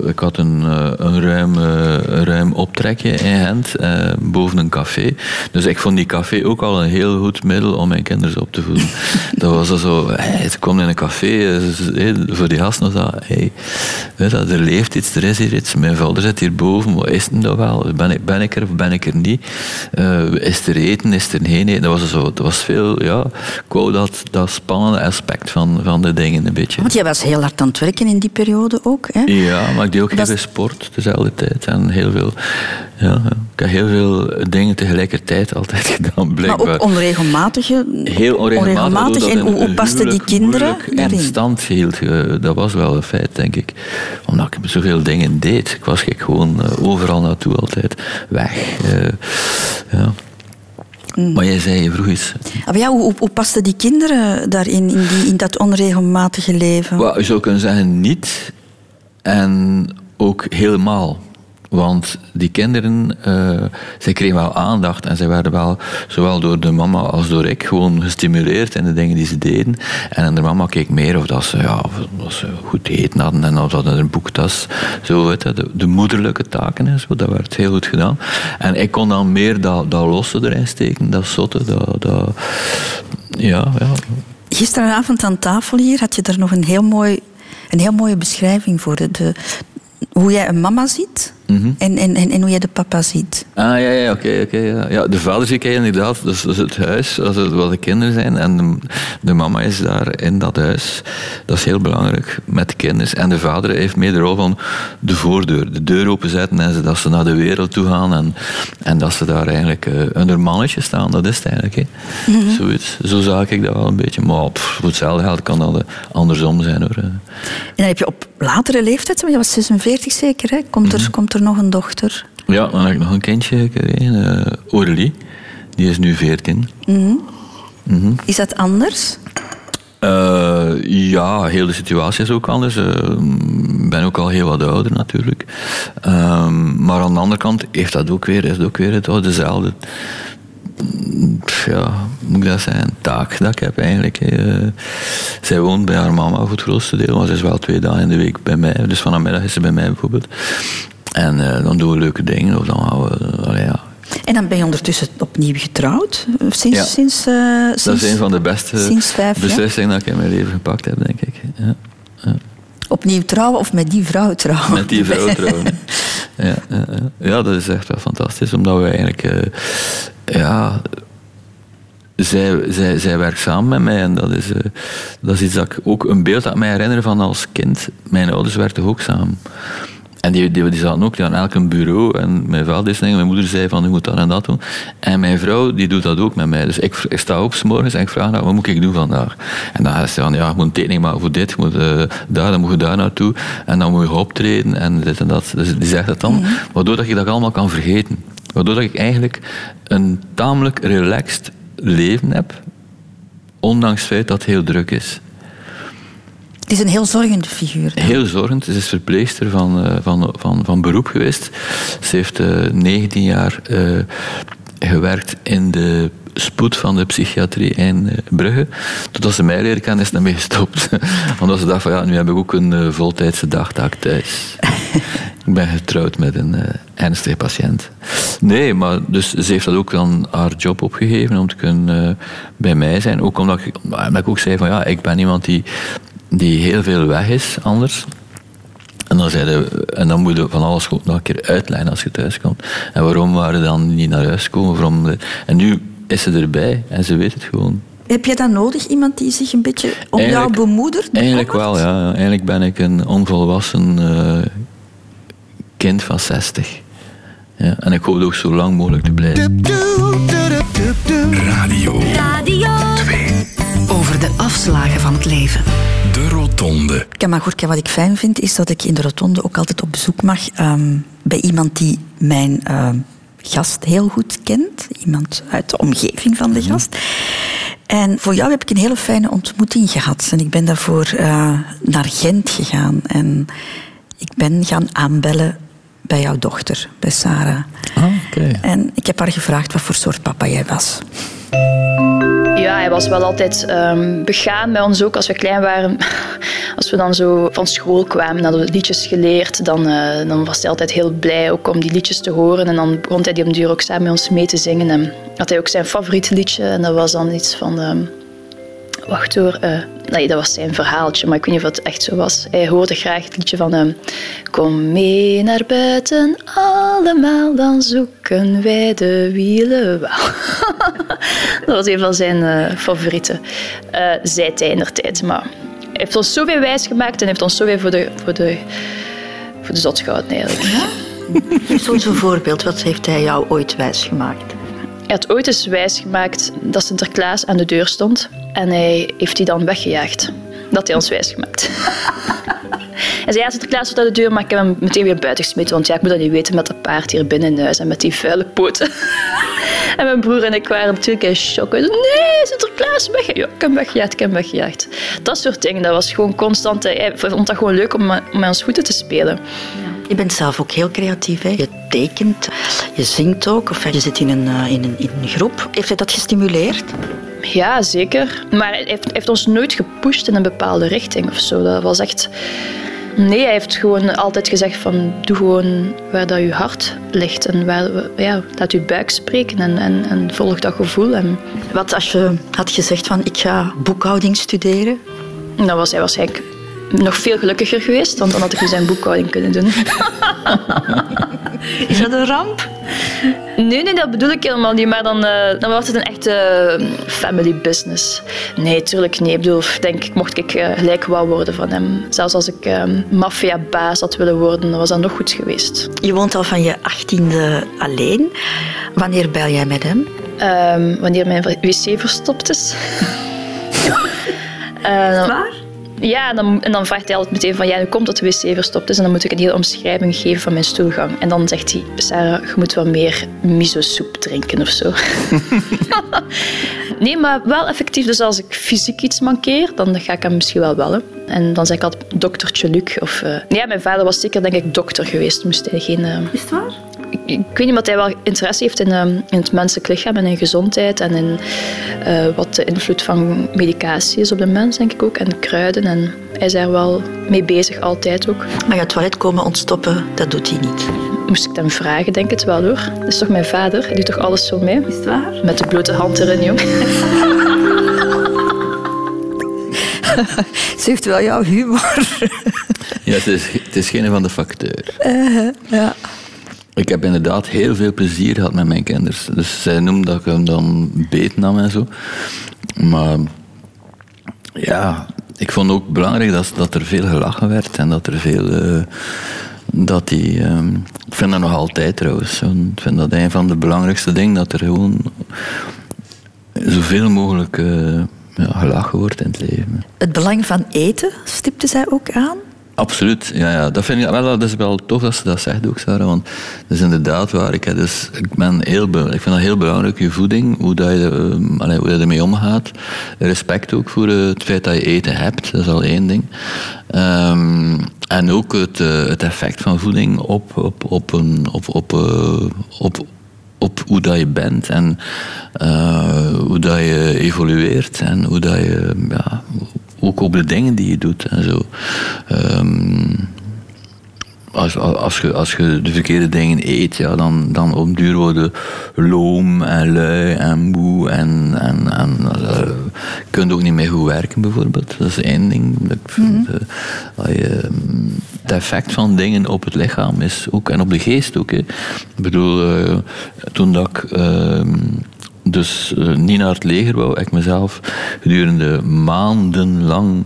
ik had een, eh, een, ruim, eh, een ruim optrekje in Gent, eh, boven een café. Dus ik vond die café ook al een heel goed middel om mijn kinderen op te voeden. dat was al zo, hey, ze komen in een café, eh, hey, voor die gasten was dat, hey, dat, er leeft iets, er is hier iets. Mijn vader zit hier boven, wat is het nou wel? Ben ik, ben ik er of ben ik er niet? Is er eten, is er geen eten? Dat was, zo, dat was veel, ja, ik wou dat, dat spannende aspect van, van de dingen een beetje. Want jij was heel hard aan het werken in die periode ook. Hè? Ja, maar ik deed ook heel Was- veel sport dezelfde tijd. En heel veel, ja, ja. ik heb heel veel dingen tegelijkertijd altijd gedaan, maar blijkbaar. ook onregelmatige. Heel onregelmatig. onregelmatig. En hoe, dat pasten die kinderen moeilijk in daarin? stand hield. Eh, Dat was wel een feit, denk ik. Omdat ik zoveel dingen deed. Ik was gewoon eh, overal naartoe altijd weg. Eh, ja. Mm. Maar jij zei, je vroeg iets. Ah, maar ja, hoe, hoe, pasten die kinderen daarin, in, die, in dat onregelmatige leven? Wel, je zou kunnen zeggen niet en ook helemaal. Want die kinderen, zij kregen wel aandacht en zij werden wel, zowel door de mama als door ik, gewoon gestimuleerd in de dingen die ze deden. En de mama keek meer of dat ze, ja, of ze goed eten hadden en of dat er een boektas, zo, weet je, de, de moederlijke taken en zo, dat werd heel goed gedaan. En ik kon dan meer dat, dat losse erin steken, dat zotte, dat, dat ja, ja, Gisteravond aan tafel hier had je er nog een heel, mooi, een heel mooie beschrijving voor. De, de- hoe jij een mama ziet Mhm. en, en, en, en hoe jij de papa ziet. Ah, ja, ja, oké, oké. ja. ja, de vader zie ik inderdaad, dus, dus het huis, als het, wat de kinderen zijn. En de, de mama is daar in dat huis. Dat is heel belangrijk, met de kinderen. En de vader heeft meer de rol van de voordeur. De deur openzetten en ze, dat ze naar de wereld toe gaan. En, en dat ze daar eigenlijk eh, onder mannetje staan. Dat is het eigenlijk. Hè. Zoiets. Zo zag ik dat wel een beetje. Maar pff, voor hetzelfde geld kan dat eh, andersom zijn hoor. En dan heb je op latere leeftijd, want je was 46 zeker, hè? Komt, Mhm. er, komt er nog een dochter? Ja, dan heb ik nog een kindje gekregen, Aurélie. Die is nu 14. Mhm. Is dat anders? Eh, ja, heel de situatie is ook anders. Eh, Ik ben ook al heel wat ouder natuurlijk. Ehm, maar aan de andere kant heeft dat ook weer, is het ook weer het, dezelfde pff, ja, moet ik dat zeggen, taak dat ik heb eigenlijk. zij woont bij haar mama voor het grootste deel, maar ze is wel twee dagen in de week bij mij. Dus vanmiddag is ze bij mij bijvoorbeeld. En eh, dan doen we leuke dingen, of dan gaan we, allee, ja. En dan ben je ondertussen opnieuw getrouwd? eh, Sinds, Ja. sinds, eh, Dat sinds is een van de beste beslissingen dat ik in mijn leven gepakt heb, denk ik. Ja. opnieuw trouwen of met die vrouw trouwen? Met die vrouw trouwen. Ja, ja, dat is echt wel fantastisch, omdat we eigenlijk... eh, ja, zij, zij, zij werkt samen met mij en dat is, eh, dat is iets dat ik ook een beeld dat ik mij herinner van als kind. Mijn ouders werkten ook samen. En die, die, die zaten ook aan elk een bureau. En mijn vader is dingen, mijn moeder zei van, je moet dat en dat doen. En mijn vrouw, die doet dat ook met mij. Dus ik, ik sta op 's morgens en ik vraag haar, wat moet ik doen vandaag? En dan zegt ze van, ja, je moet een tekening maken voor dit, moet eh, daar, dan moet je daar naartoe. En dan moet je optreden en dit en dat. Dus die zegt dat dan, waardoor dat je dat allemaal kan vergeten. Waardoor dat ik eigenlijk een tamelijk relaxed leven heb, ondanks het feit dat het heel druk is. Het is een heel zorgende figuur. Heel zorgend. Ze is verpleegster van, eh, van, van, van beroep geweest. Ze heeft eh 19 jaar eh, gewerkt in de spoed van de psychiatrie in eh, Brugge. Totdat ze mij leren kennen, is ze daarmee gestopt. Omdat ze dacht van ja, nu heb ik ook een eh, voltijdse dagtaak thuis. Ik ben getrouwd met een eh, ernstige patiënt. Nee, maar dus ze heeft dat ook dan haar job opgegeven om te kunnen eh, bij mij zijn. Ook omdat ik, omdat ik ook zei van ja, ik ben iemand die, die heel veel weg is anders. En dan, zeiden, en dan moet je van alles nog een keer uitleggen als je thuis komt. En waarom waren ze dan niet naar huis gekomen? Waarom, en nu is ze erbij en ze weet het gewoon. Heb je dat nodig, iemand die zich een beetje om jou bemoedert? Eigenlijk wel, ja. Eigenlijk ben ik een onvolwassen uh, kind van 60. Ja, en ik hoop ook zo lang mogelijk te blijven. Radio. Radio 2. Over de afslagen van het leven. De Rotonde. Kamagurka, wat ik fijn vind, is dat ik in de Rotonde ook altijd op bezoek mag um, bij iemand die mijn uh, gast heel goed kent. Iemand uit de omgeving van de Mhm. gast. En voor jou heb ik een hele fijne ontmoeting gehad. En ik ben daarvoor uh, naar Gent gegaan. En ik ben gaan aanbellen bij jouw dochter, bij Sarah. Ah, okay. En ik heb haar gevraagd wat voor soort papa jij was. Ja, hij was wel altijd um, begaan bij ons ook als we klein waren. Als we dan zo van school kwamen, hadden we liedjes geleerd, dan, uh, dan was hij altijd heel blij ook om die liedjes te horen. En dan begon hij die om duur ook samen met ons mee te zingen. En had hij ook zijn favoriet liedje en dat was dan iets van... Um, wacht hoor, uh, nee, dat was zijn verhaaltje, maar ik weet niet of het echt zo was. Hij hoorde graag het liedje van um, Kom mee naar buiten allemaal, dan zoeken wij de wielen wel. dat was een van zijn uh, favorieten. Uh, zij tijd, maar hij heeft ons zoveel wijs gemaakt en heeft ons zoveel voor de, voor de, voor de zot gehouden eigenlijk. Ja? Geef zo'n voorbeeld, wat heeft hij jou ooit wijs gemaakt? Hij had ooit eens wijs gemaakt dat Sinterklaas aan de deur stond en hij heeft die dan weggejaagd. Dat hij ons wijs gemaakt. Hij zei, ja, Sinterklaas staat aan de deur, maar ik heb hem meteen weer buiten gesmeten. Want ja, ik moet dat niet weten met dat paard hier binnen in huis en met die vuile poten. en mijn broer en ik waren natuurlijk in shock. Nee, Sinterklaas, weg. Ja, ik heb hem weggejaagd, ik heb hem weggejaagd. Dat soort dingen, dat was gewoon constant. Hij vond dat gewoon leuk om met ons voeten te spelen. Ja. Je bent zelf ook heel creatief. Hè? Je tekent, je zingt ook, of je zit in een, in een, in een groep. Heeft hij dat gestimuleerd? Ja, zeker. Maar hij heeft, heeft, ons nooit gepusht in een bepaalde richting of zo. Dat was echt... Nee, hij heeft gewoon altijd gezegd van... Doe gewoon waar dat je hart ligt. En waar, ja, laat je buik spreken en, en, en volg dat gevoel. En... Wat als je had gezegd van... Ik ga boekhouding studeren? Dan was hij waarschijnlijk nog veel gelukkiger geweest, want dan had ik nu zijn boekhouding kunnen doen. Is dat een ramp? Nee, nee, dat bedoel ik helemaal niet. Maar dan, uh, dan wordt het een echte uh, family business. Nee, tuurlijk niet. Ik bedoel, denk ik, mocht ik uh, gelijk wou worden van hem. Zelfs als ik maffiabaas had willen worden, dan was dat nog goed geweest. Je woont al van je achttiende alleen. Wanneer bel jij met hem? Um, wanneer mijn wc verstopt is. Uh, waar? Ja, en dan, en dan vraagt hij altijd meteen van, ja, nu komt dat de wc verstopt is. En dan moet ik een hele omschrijving geven van mijn stoelgang. En dan zegt hij, Sarah, je moet wat meer miso-soep drinken of zo. nee, maar wel effectief. Dus als ik fysiek iets mankeer, dan ga ik hem misschien wel bellen. En dan zeg ik altijd doktertje Luc. Of, uh... Ja, mijn vader was zeker, denk ik, dokter geweest. Moest hij geen... Uh... Is het waar? Ik, ik, weet niet, maar hij wel interesse heeft in, uh, in het menselijk lichaam en in gezondheid. En in uh, wat de invloed van medicatie is op de mens, denk ik ook. En kruiden. En hij is daar wel mee bezig, altijd ook. Maar het toilet komen ontstoppen, dat doet hij niet. Moest ik hem vragen, denk het wel hoor. Dat is toch mijn vader? Hij doet toch alles zo mee? Is het waar? Met de blote hand erin, jong. Ze heeft wel jouw humor. ja, het is, het is geen van de facteur. Uh, ja. Ik heb inderdaad heel veel plezier gehad met mijn kinderen. Dus zij noemde dat ik hem dan beet nam en zo. Maar ja, ik vond ook belangrijk dat, dat er veel gelachen werd en dat er veel. Uh, dat die, um, ik vind dat nog altijd trouwens. Ik vind dat een van de belangrijkste dingen, dat er gewoon zoveel mogelijk ja, gelachen wordt in het leven. Het belang van eten stipte zij ook aan? Absoluut, ja, ja. Dat, vind ik, wel, dat is wel tof dat ze dat zegt ook, Sarah. Want dat is inderdaad waar. Ik, dus, ik, ben heel, ik vind dat heel belangrijk, je voeding, hoe, dat je, um, allee, hoe je ermee omgaat. Respect ook voor uh, het feit dat je eten hebt, dat is al één ding. Um, en ook het, uh, het effect van voeding op, op, op, een, op, op, uh, op, op hoe dat je bent en hoe dat je evolueert en hoe dat je, ja, ook op de dingen die je doet en zo. Um, als, als, je, als je de verkeerde dingen eet, ja, dan, dan op duur worden loom en lui en moe en, en, en uh, je kunt ook niet meer goed werken bijvoorbeeld. Dat is één ding. Mm het effect van dingen op het lichaam is ook, en op de geest ook. Hè. Ik bedoel, uh, toen dat ik dus niet naar het leger wou, ik mezelf gedurende maandenlang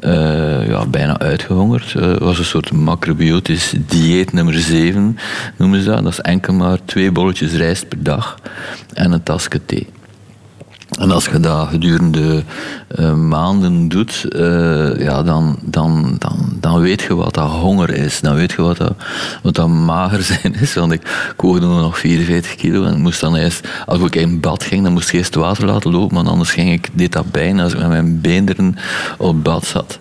uh, ja, bijna uitgehongerd. Uh, was een soort macrobiotisch dieet nummer 7, noemen ze dat. Dat is enkel maar twee bolletjes rijst per dag en een tasje thee. En als je dat gedurende uh, maanden doet, uh, ja, dan, dan, dan, dan weet je wat dat honger is. Dan weet je wat dat, wat dat mager zijn is. Want ik, woogde nog 44 kilo en moest dan eerst, als ik in bad ging, dan moest ik eerst water laten lopen, want anders ging ik, deed dat bijna als ik met mijn beenderen op bad zat.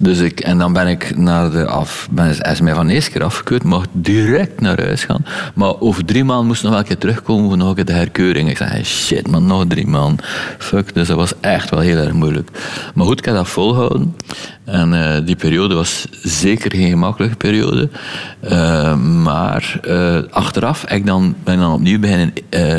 Dus ik, en dan ben ik naar de af, ben, hij is mij van de keer afgekeurd, mocht direct naar huis gaan. Maar over drie maanden moest nog een keer terugkomen voor nog een keer de herkeuring. Ik zei, shit man, nog drie maanden fuck. Dus dat was echt wel heel erg moeilijk. Maar goed, ik heb dat volhouden. En uh, die periode was zeker geen gemakkelijke periode. Uh, maar uh, achteraf ik dan, ben ik dan opnieuw beginnen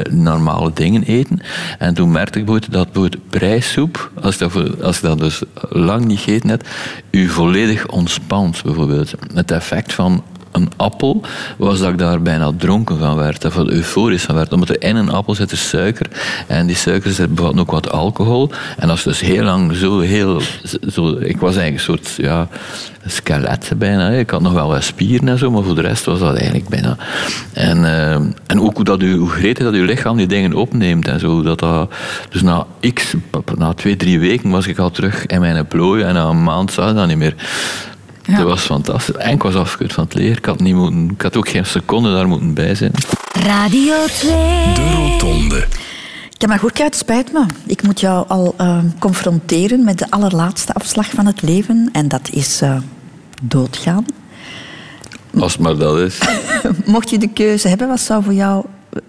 normale dingen eten. En toen merkte ik dat bijvoorbeeld prijssoep, als, dat, als je dat dus lang niet gegeten hebt, u volledig ontspant bijvoorbeeld. Het effect van een appel, was dat ik daar bijna dronken van werd, of euforisch van werd. Omdat er in een appel zit er suiker en die suiker bevat ook wat alcohol. En is dus heel lang zo heel... Zo, ik was eigenlijk een soort ja, skelet bijna. Ik had nog wel wat spieren en zo, maar voor de rest was dat eigenlijk bijna... En, uh, en ook hoe, dat u, hoe gretig dat uw lichaam die dingen opneemt en zo. Dat dat, dus na x, na twee, drie weken was ik al terug in mijn plooi en na een maand zag dat niet meer. Ja. Dat was fantastisch. En ik was afgekeurd van het leer. Ik had, niet moeten, ik had ook geen seconde daar moeten bij zijn. Radio 2. De Rotonde. Ja, maar goed, het spijt me. Ik moet jou al uh, confronteren met de allerlaatste afslag van het leven. En dat is uh, doodgaan. Als maar dat is. Mocht je de keuze hebben, wat zou voor jou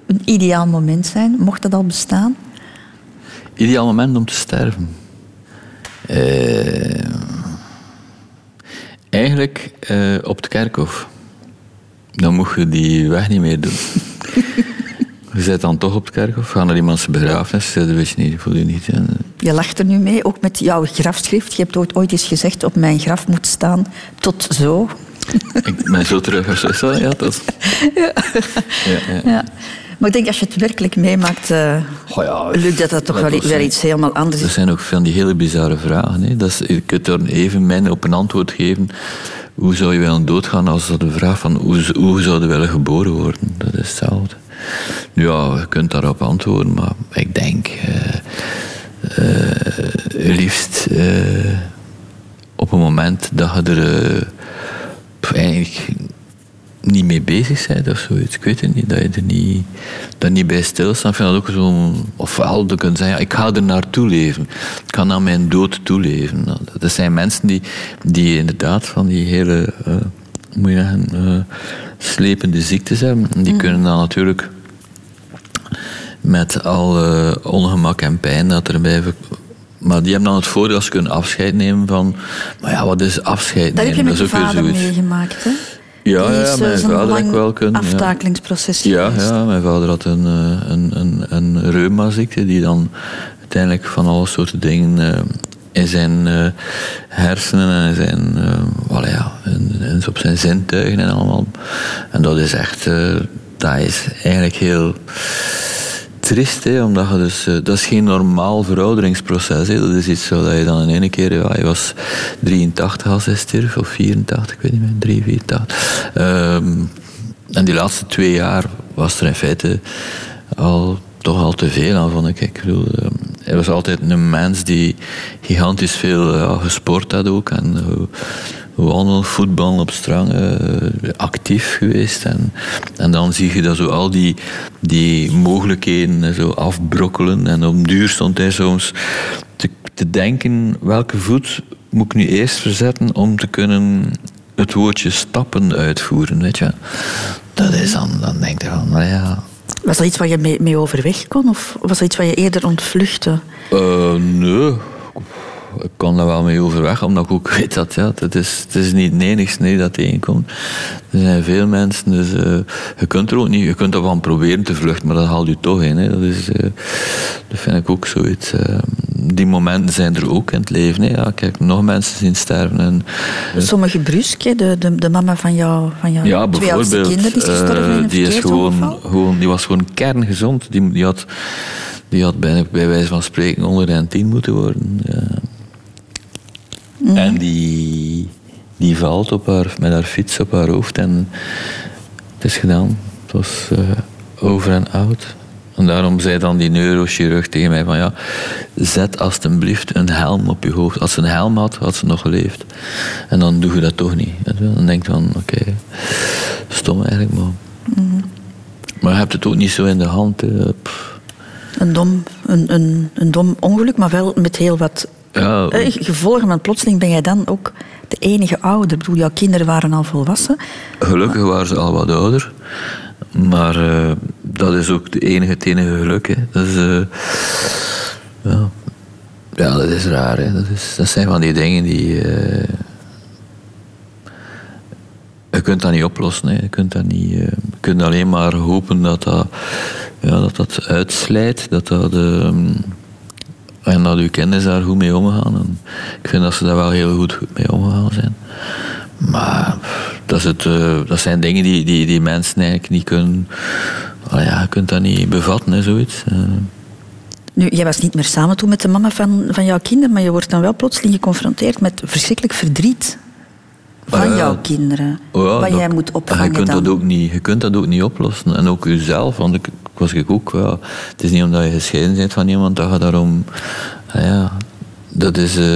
een ideaal moment zijn? Mocht dat al bestaan? Ideaal moment om te sterven? Uh, Eigenlijk uh, op het kerkhof. Dan mocht je die weg niet meer doen. je zit dan toch op het kerkhof, ga naar iemands begrafenis, dat weet je niet, voel je niet. Je lacht er nu mee, ook met jouw grafschrift. Je hebt ooit, ooit eens gezegd, op mijn graf moet staan, tot zo. ik ben zo terug, als ja, dat... ja. Ja, ja. Maar ik denk als je het werkelijk meemaakt, uh, oh ja, lukt dat, dat toch wel, wel iets helemaal anders. Er zijn ook van die hele bizarre vragen. Hè. Dat is, je kunt er even mijn op een antwoord geven. Hoe zou je willen doodgaan als dat de vraag van hoe, hoe zou je willen geboren worden? Dat is hetzelfde. Ja, je kunt daarop antwoorden, maar ik denk uh, uh, liefst op een moment dat je er eigenlijk niet mee bezig bent of zoiets. Ik weet het niet, dat je er niet, dat niet bij stilstaat. Ik vind dat ook zo... Ofwel, je kunt zeggen, ik ga er naartoe leven. Ik ga naar mijn dood toeleven. Nou, dat zijn mensen die, die inderdaad van die hele... Uh, moet je zeggen, uh, slepende ziektes hebben. Die mm. kunnen dan natuurlijk met alle ongemak en pijn dat erbij maar die hebben dan het voordeel als ze kunnen afscheid nemen van... Maar ja, wat is afscheid nemen? Dat heb je met je vader meegemaakt, hè? Ja, ja mijn vader ik wel kunnen. Aftakelingsproces. Ja, ja, mijn vader had een, eh, een, een, een reumaziekte die dan uiteindelijk van alle soorten dingen uh, in zijn uh, hersenen en zijn, uh, well, ja, op zijn zintuigen en allemaal. En dat is echt, dat is eigenlijk heel triest, hè, omdat je dus, uh, dat is geen normaal verouderingsproces. Hè. Dat is iets zo dat je dan in één keer, ja, hij was 83 als hij stierf, of 84, ik weet niet meer, 3, 84. Um, en die laatste twee jaar was er in feite al toch al te veel aan, vond ik. ik bedoel, um, hij was altijd een mens die gigantisch veel gesport had ook. En, wandelen, voetbal op strang, uh, actief geweest. En, en dan zie je dat zo al die, die mogelijkheden zo afbrokkelen. En op duur stond hij soms te, te denken, welke voet moet ik nu eerst verzetten om te kunnen het woordje stappen uitvoeren, weet je. Dat is dan, dan denk je van, nou ja... Was dat iets waar je mee, mee overweg kon? Of was dat iets waar je eerder ontvluchtte? Uh, nee ik kon daar wel mee overweg, omdat ik ook weet dat ja, het, is, het is niet het enigste nee, dat tegenkomt. Er zijn veel mensen, dus uh, je kunt er ook niet, je kunt ervan proberen te vluchten, maar dat haalt je toch in. Hè. Dat, is, uh, dat vind ik ook zoiets. Uh, die momenten zijn er ook in het leven. Hè. Ja, kijk, nog mensen zien sterven. En, Sommige brusk, de, de, de, mama van, jou, van jouw ja, twee oudste kinderen, die is gestorven die, is gewoon, gewoon, die was gewoon kerngezond. Die, die had die had bijna bij wijze van spreken 110 moeten worden. Ja. Mm. En die, die valt op haar, met haar fiets op haar hoofd en het is gedaan. Het was uh, over en oud. En daarom zei dan die neurochirurg tegen mij van ja, zet alstublieft een helm op je hoofd. Als ze een helm had, had ze nog geleefd. En dan doe je dat toch niet. Dan denk je van oké, okay, stom eigenlijk maar. Mm. Maar je hebt het ook niet zo in de hand. Een dom, een, een, een dom ongeluk, maar wel met heel wat ja. Eh, gevolgen. Want plotseling ben jij dan ook de enige ouder. Ik bedoel, jouw kinderen waren al volwassen. Gelukkig waren ze al wat ouder. Maar uh, dat is ook de enige, het enige geluk. Hè. Dat, is, uh, ja. ja, dat is raar. Hè. Dat, is, dat zijn van die dingen die... Uh, je kunt dat niet oplossen. Hè. Je, kunt dat niet, je kunt alleen maar hopen dat dat ja, dat dat uitslijt, dat dat... Um, en dat uw kennis daar goed mee omgaan. En ik vind dat ze daar wel heel goed mee omgegaan zijn. Maar dat, is het, uh, dat zijn dingen die, die, die mensen eigenlijk niet kunnen... Ja, je kunt dat niet bevatten, hè, zoiets. Uh. Nu, jij was niet meer samen toen met de mama van, van jouw kinderen, maar je wordt dan wel plotseling geconfronteerd met verschrikkelijk verdriet van uh, jouw kinderen. Oh ja, wat jij moet opvangen je kunt dan. Dat ook niet, je kunt dat ook niet oplossen. En ook jezelf, want ik, was ik ook... Ja, het is niet omdat je gescheiden bent van iemand dat je daarom... Ja, dat is... Uh,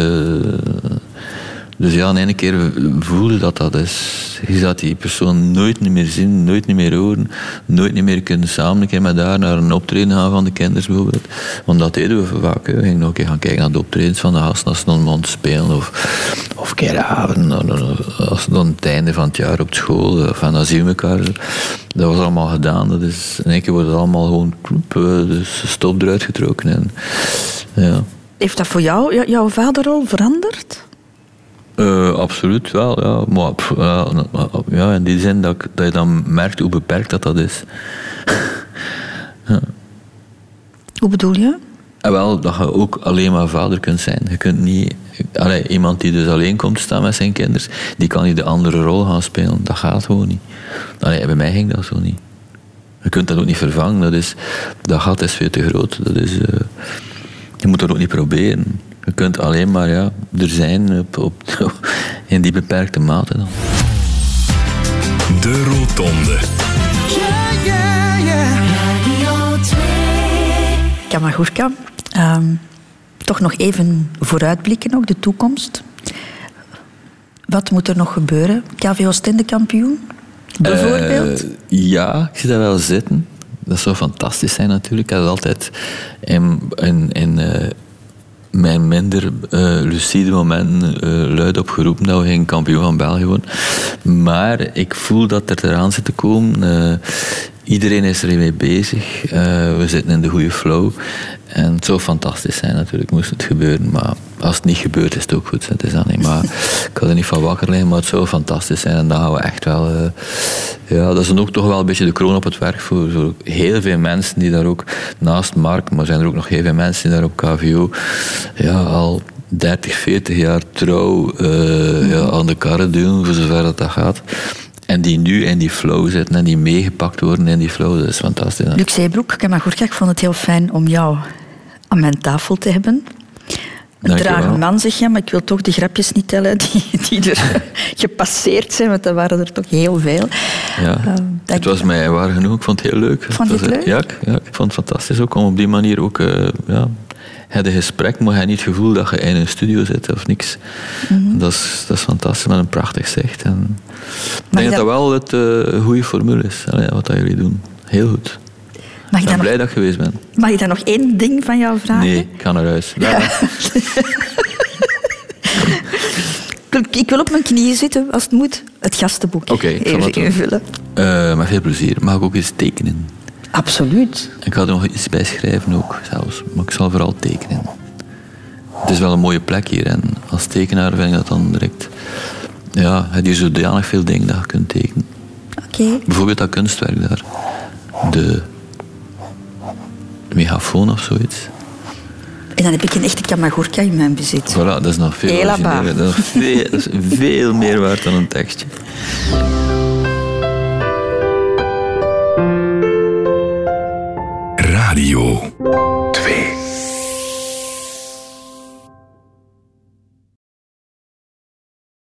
dus ja, in ene keer voelde dat dat is. Je zou die persoon nooit meer zien, nooit meer horen, nooit meer kunnen samen een keer met haar naar een optreden gaan van de kinders bijvoorbeeld. Want dat deden we vaak. We gingen nog een keer gaan kijken naar de optredens van de gasten als ze dan mond spelen. Of, of een keer als dan het einde van het jaar op school. Of, en dan zien we elkaar. Dat was allemaal gedaan. Dat is, in één keer wordt het allemaal gewoon dus stop eruit getrokken. En, ja. Heeft dat voor jou, jouw vaderrol veranderd? Uh, absoluut wel, ja. Maar ja, in die zin dat, dat je dan merkt hoe beperkt dat, dat is. ja. Hoe bedoel je? En wel, dat je ook alleen maar vader kunt zijn. Je kunt niet... Allee, iemand die dus alleen komt staan met zijn kinderen, die kan niet de andere rol gaan spelen. Dat gaat gewoon niet. Allee, bij mij ging dat zo niet. Je kunt dat ook niet vervangen. Dat, is, dat gat is veel te groot. Dat is, uh, je moet dat ook niet proberen. Je kunt alleen maar ja, er zijn op, op, in die beperkte mate dan. De Rotonde. Yeah, yeah, yeah. Kamagurka, um, toch nog even vooruitblikken ook, de toekomst. Wat moet er nog gebeuren? KV Oostende kampioen, bijvoorbeeld? Uh, ja, ik zie dat wel zitten. Dat zou fantastisch zijn natuurlijk. Ik had altijd in, in, in uh, mijn minder uh, lucide momenten uh, luid opgeroepen dat we geen kampioen van België worden. Maar ik voel dat het eraan zit te komen. Uh, iedereen is er mee bezig. we zitten in de goede flow. En het zou fantastisch zijn natuurlijk, moest het gebeuren. Maar als het niet gebeurt, is het ook goed. Het is dan niet, maar ik kan er niet van wakker liggen, maar het zou fantastisch zijn. En dan gaan we echt wel... Uh, ja, dat is dan ook toch wel een beetje de kroon op het werk voor, voor heel veel mensen die daar ook naast Mark, maar zijn er ook nog heel veel mensen die daar op KVO ja, al 30, 40 jaar trouw uh, ja, aan de karren doen, voor zover dat, dat gaat. En die nu in die flow zitten en die meegepakt worden in die flow, dat is fantastisch. Luc Zeebroek, ik vond het heel fijn om jou aan mijn tafel te hebben. Een trage man, zeg je, maar ik wil toch de grapjes niet tellen die, die er gepasseerd zijn, want dat waren er toch heel veel. Ja, uh, het was mij waar genoeg, ik vond het heel leuk. Vond je het leuk? Ja, ik, ja, ik vond het fantastisch ook om op die manier ook... Uh, ja, het gesprek, maar je niet het gevoel dat je in een studio zit of niks. Mm -hmm. dat, is, dat is fantastisch, met een prachtig zicht. En ik denk dat dat wel het uh, goede formule is, allee, wat dat jullie doen. Heel goed. Mag ik ben blij nog, dat je geweest bent. Mag ik dan nog één ding van jou vragen? Nee, ik ga naar huis. Ja. ik wil op mijn knieën zitten als het moet. Het gastenboek okay, even invullen. Uh, met veel plezier. Mag ik ook eens tekenen? Absoluut. Ik ga er nog iets bij schrijven ook, zelfs. Maar ik zal vooral tekenen. het is wel een mooie plek hier. En als tekenaar vind ik dat dan direct... Ja, heb je zodanig veel dingen dat je kunt tekenen. Oké. Bijvoorbeeld dat kunstwerk daar. De megafoon of zoiets. En dan heb ik een echte Kamagurka in mijn bezit. Voilà, dat is nog veel Heel origineler. labaar. Dat is, nog veel, dat is veel meer waard dan een tekstje. Twee.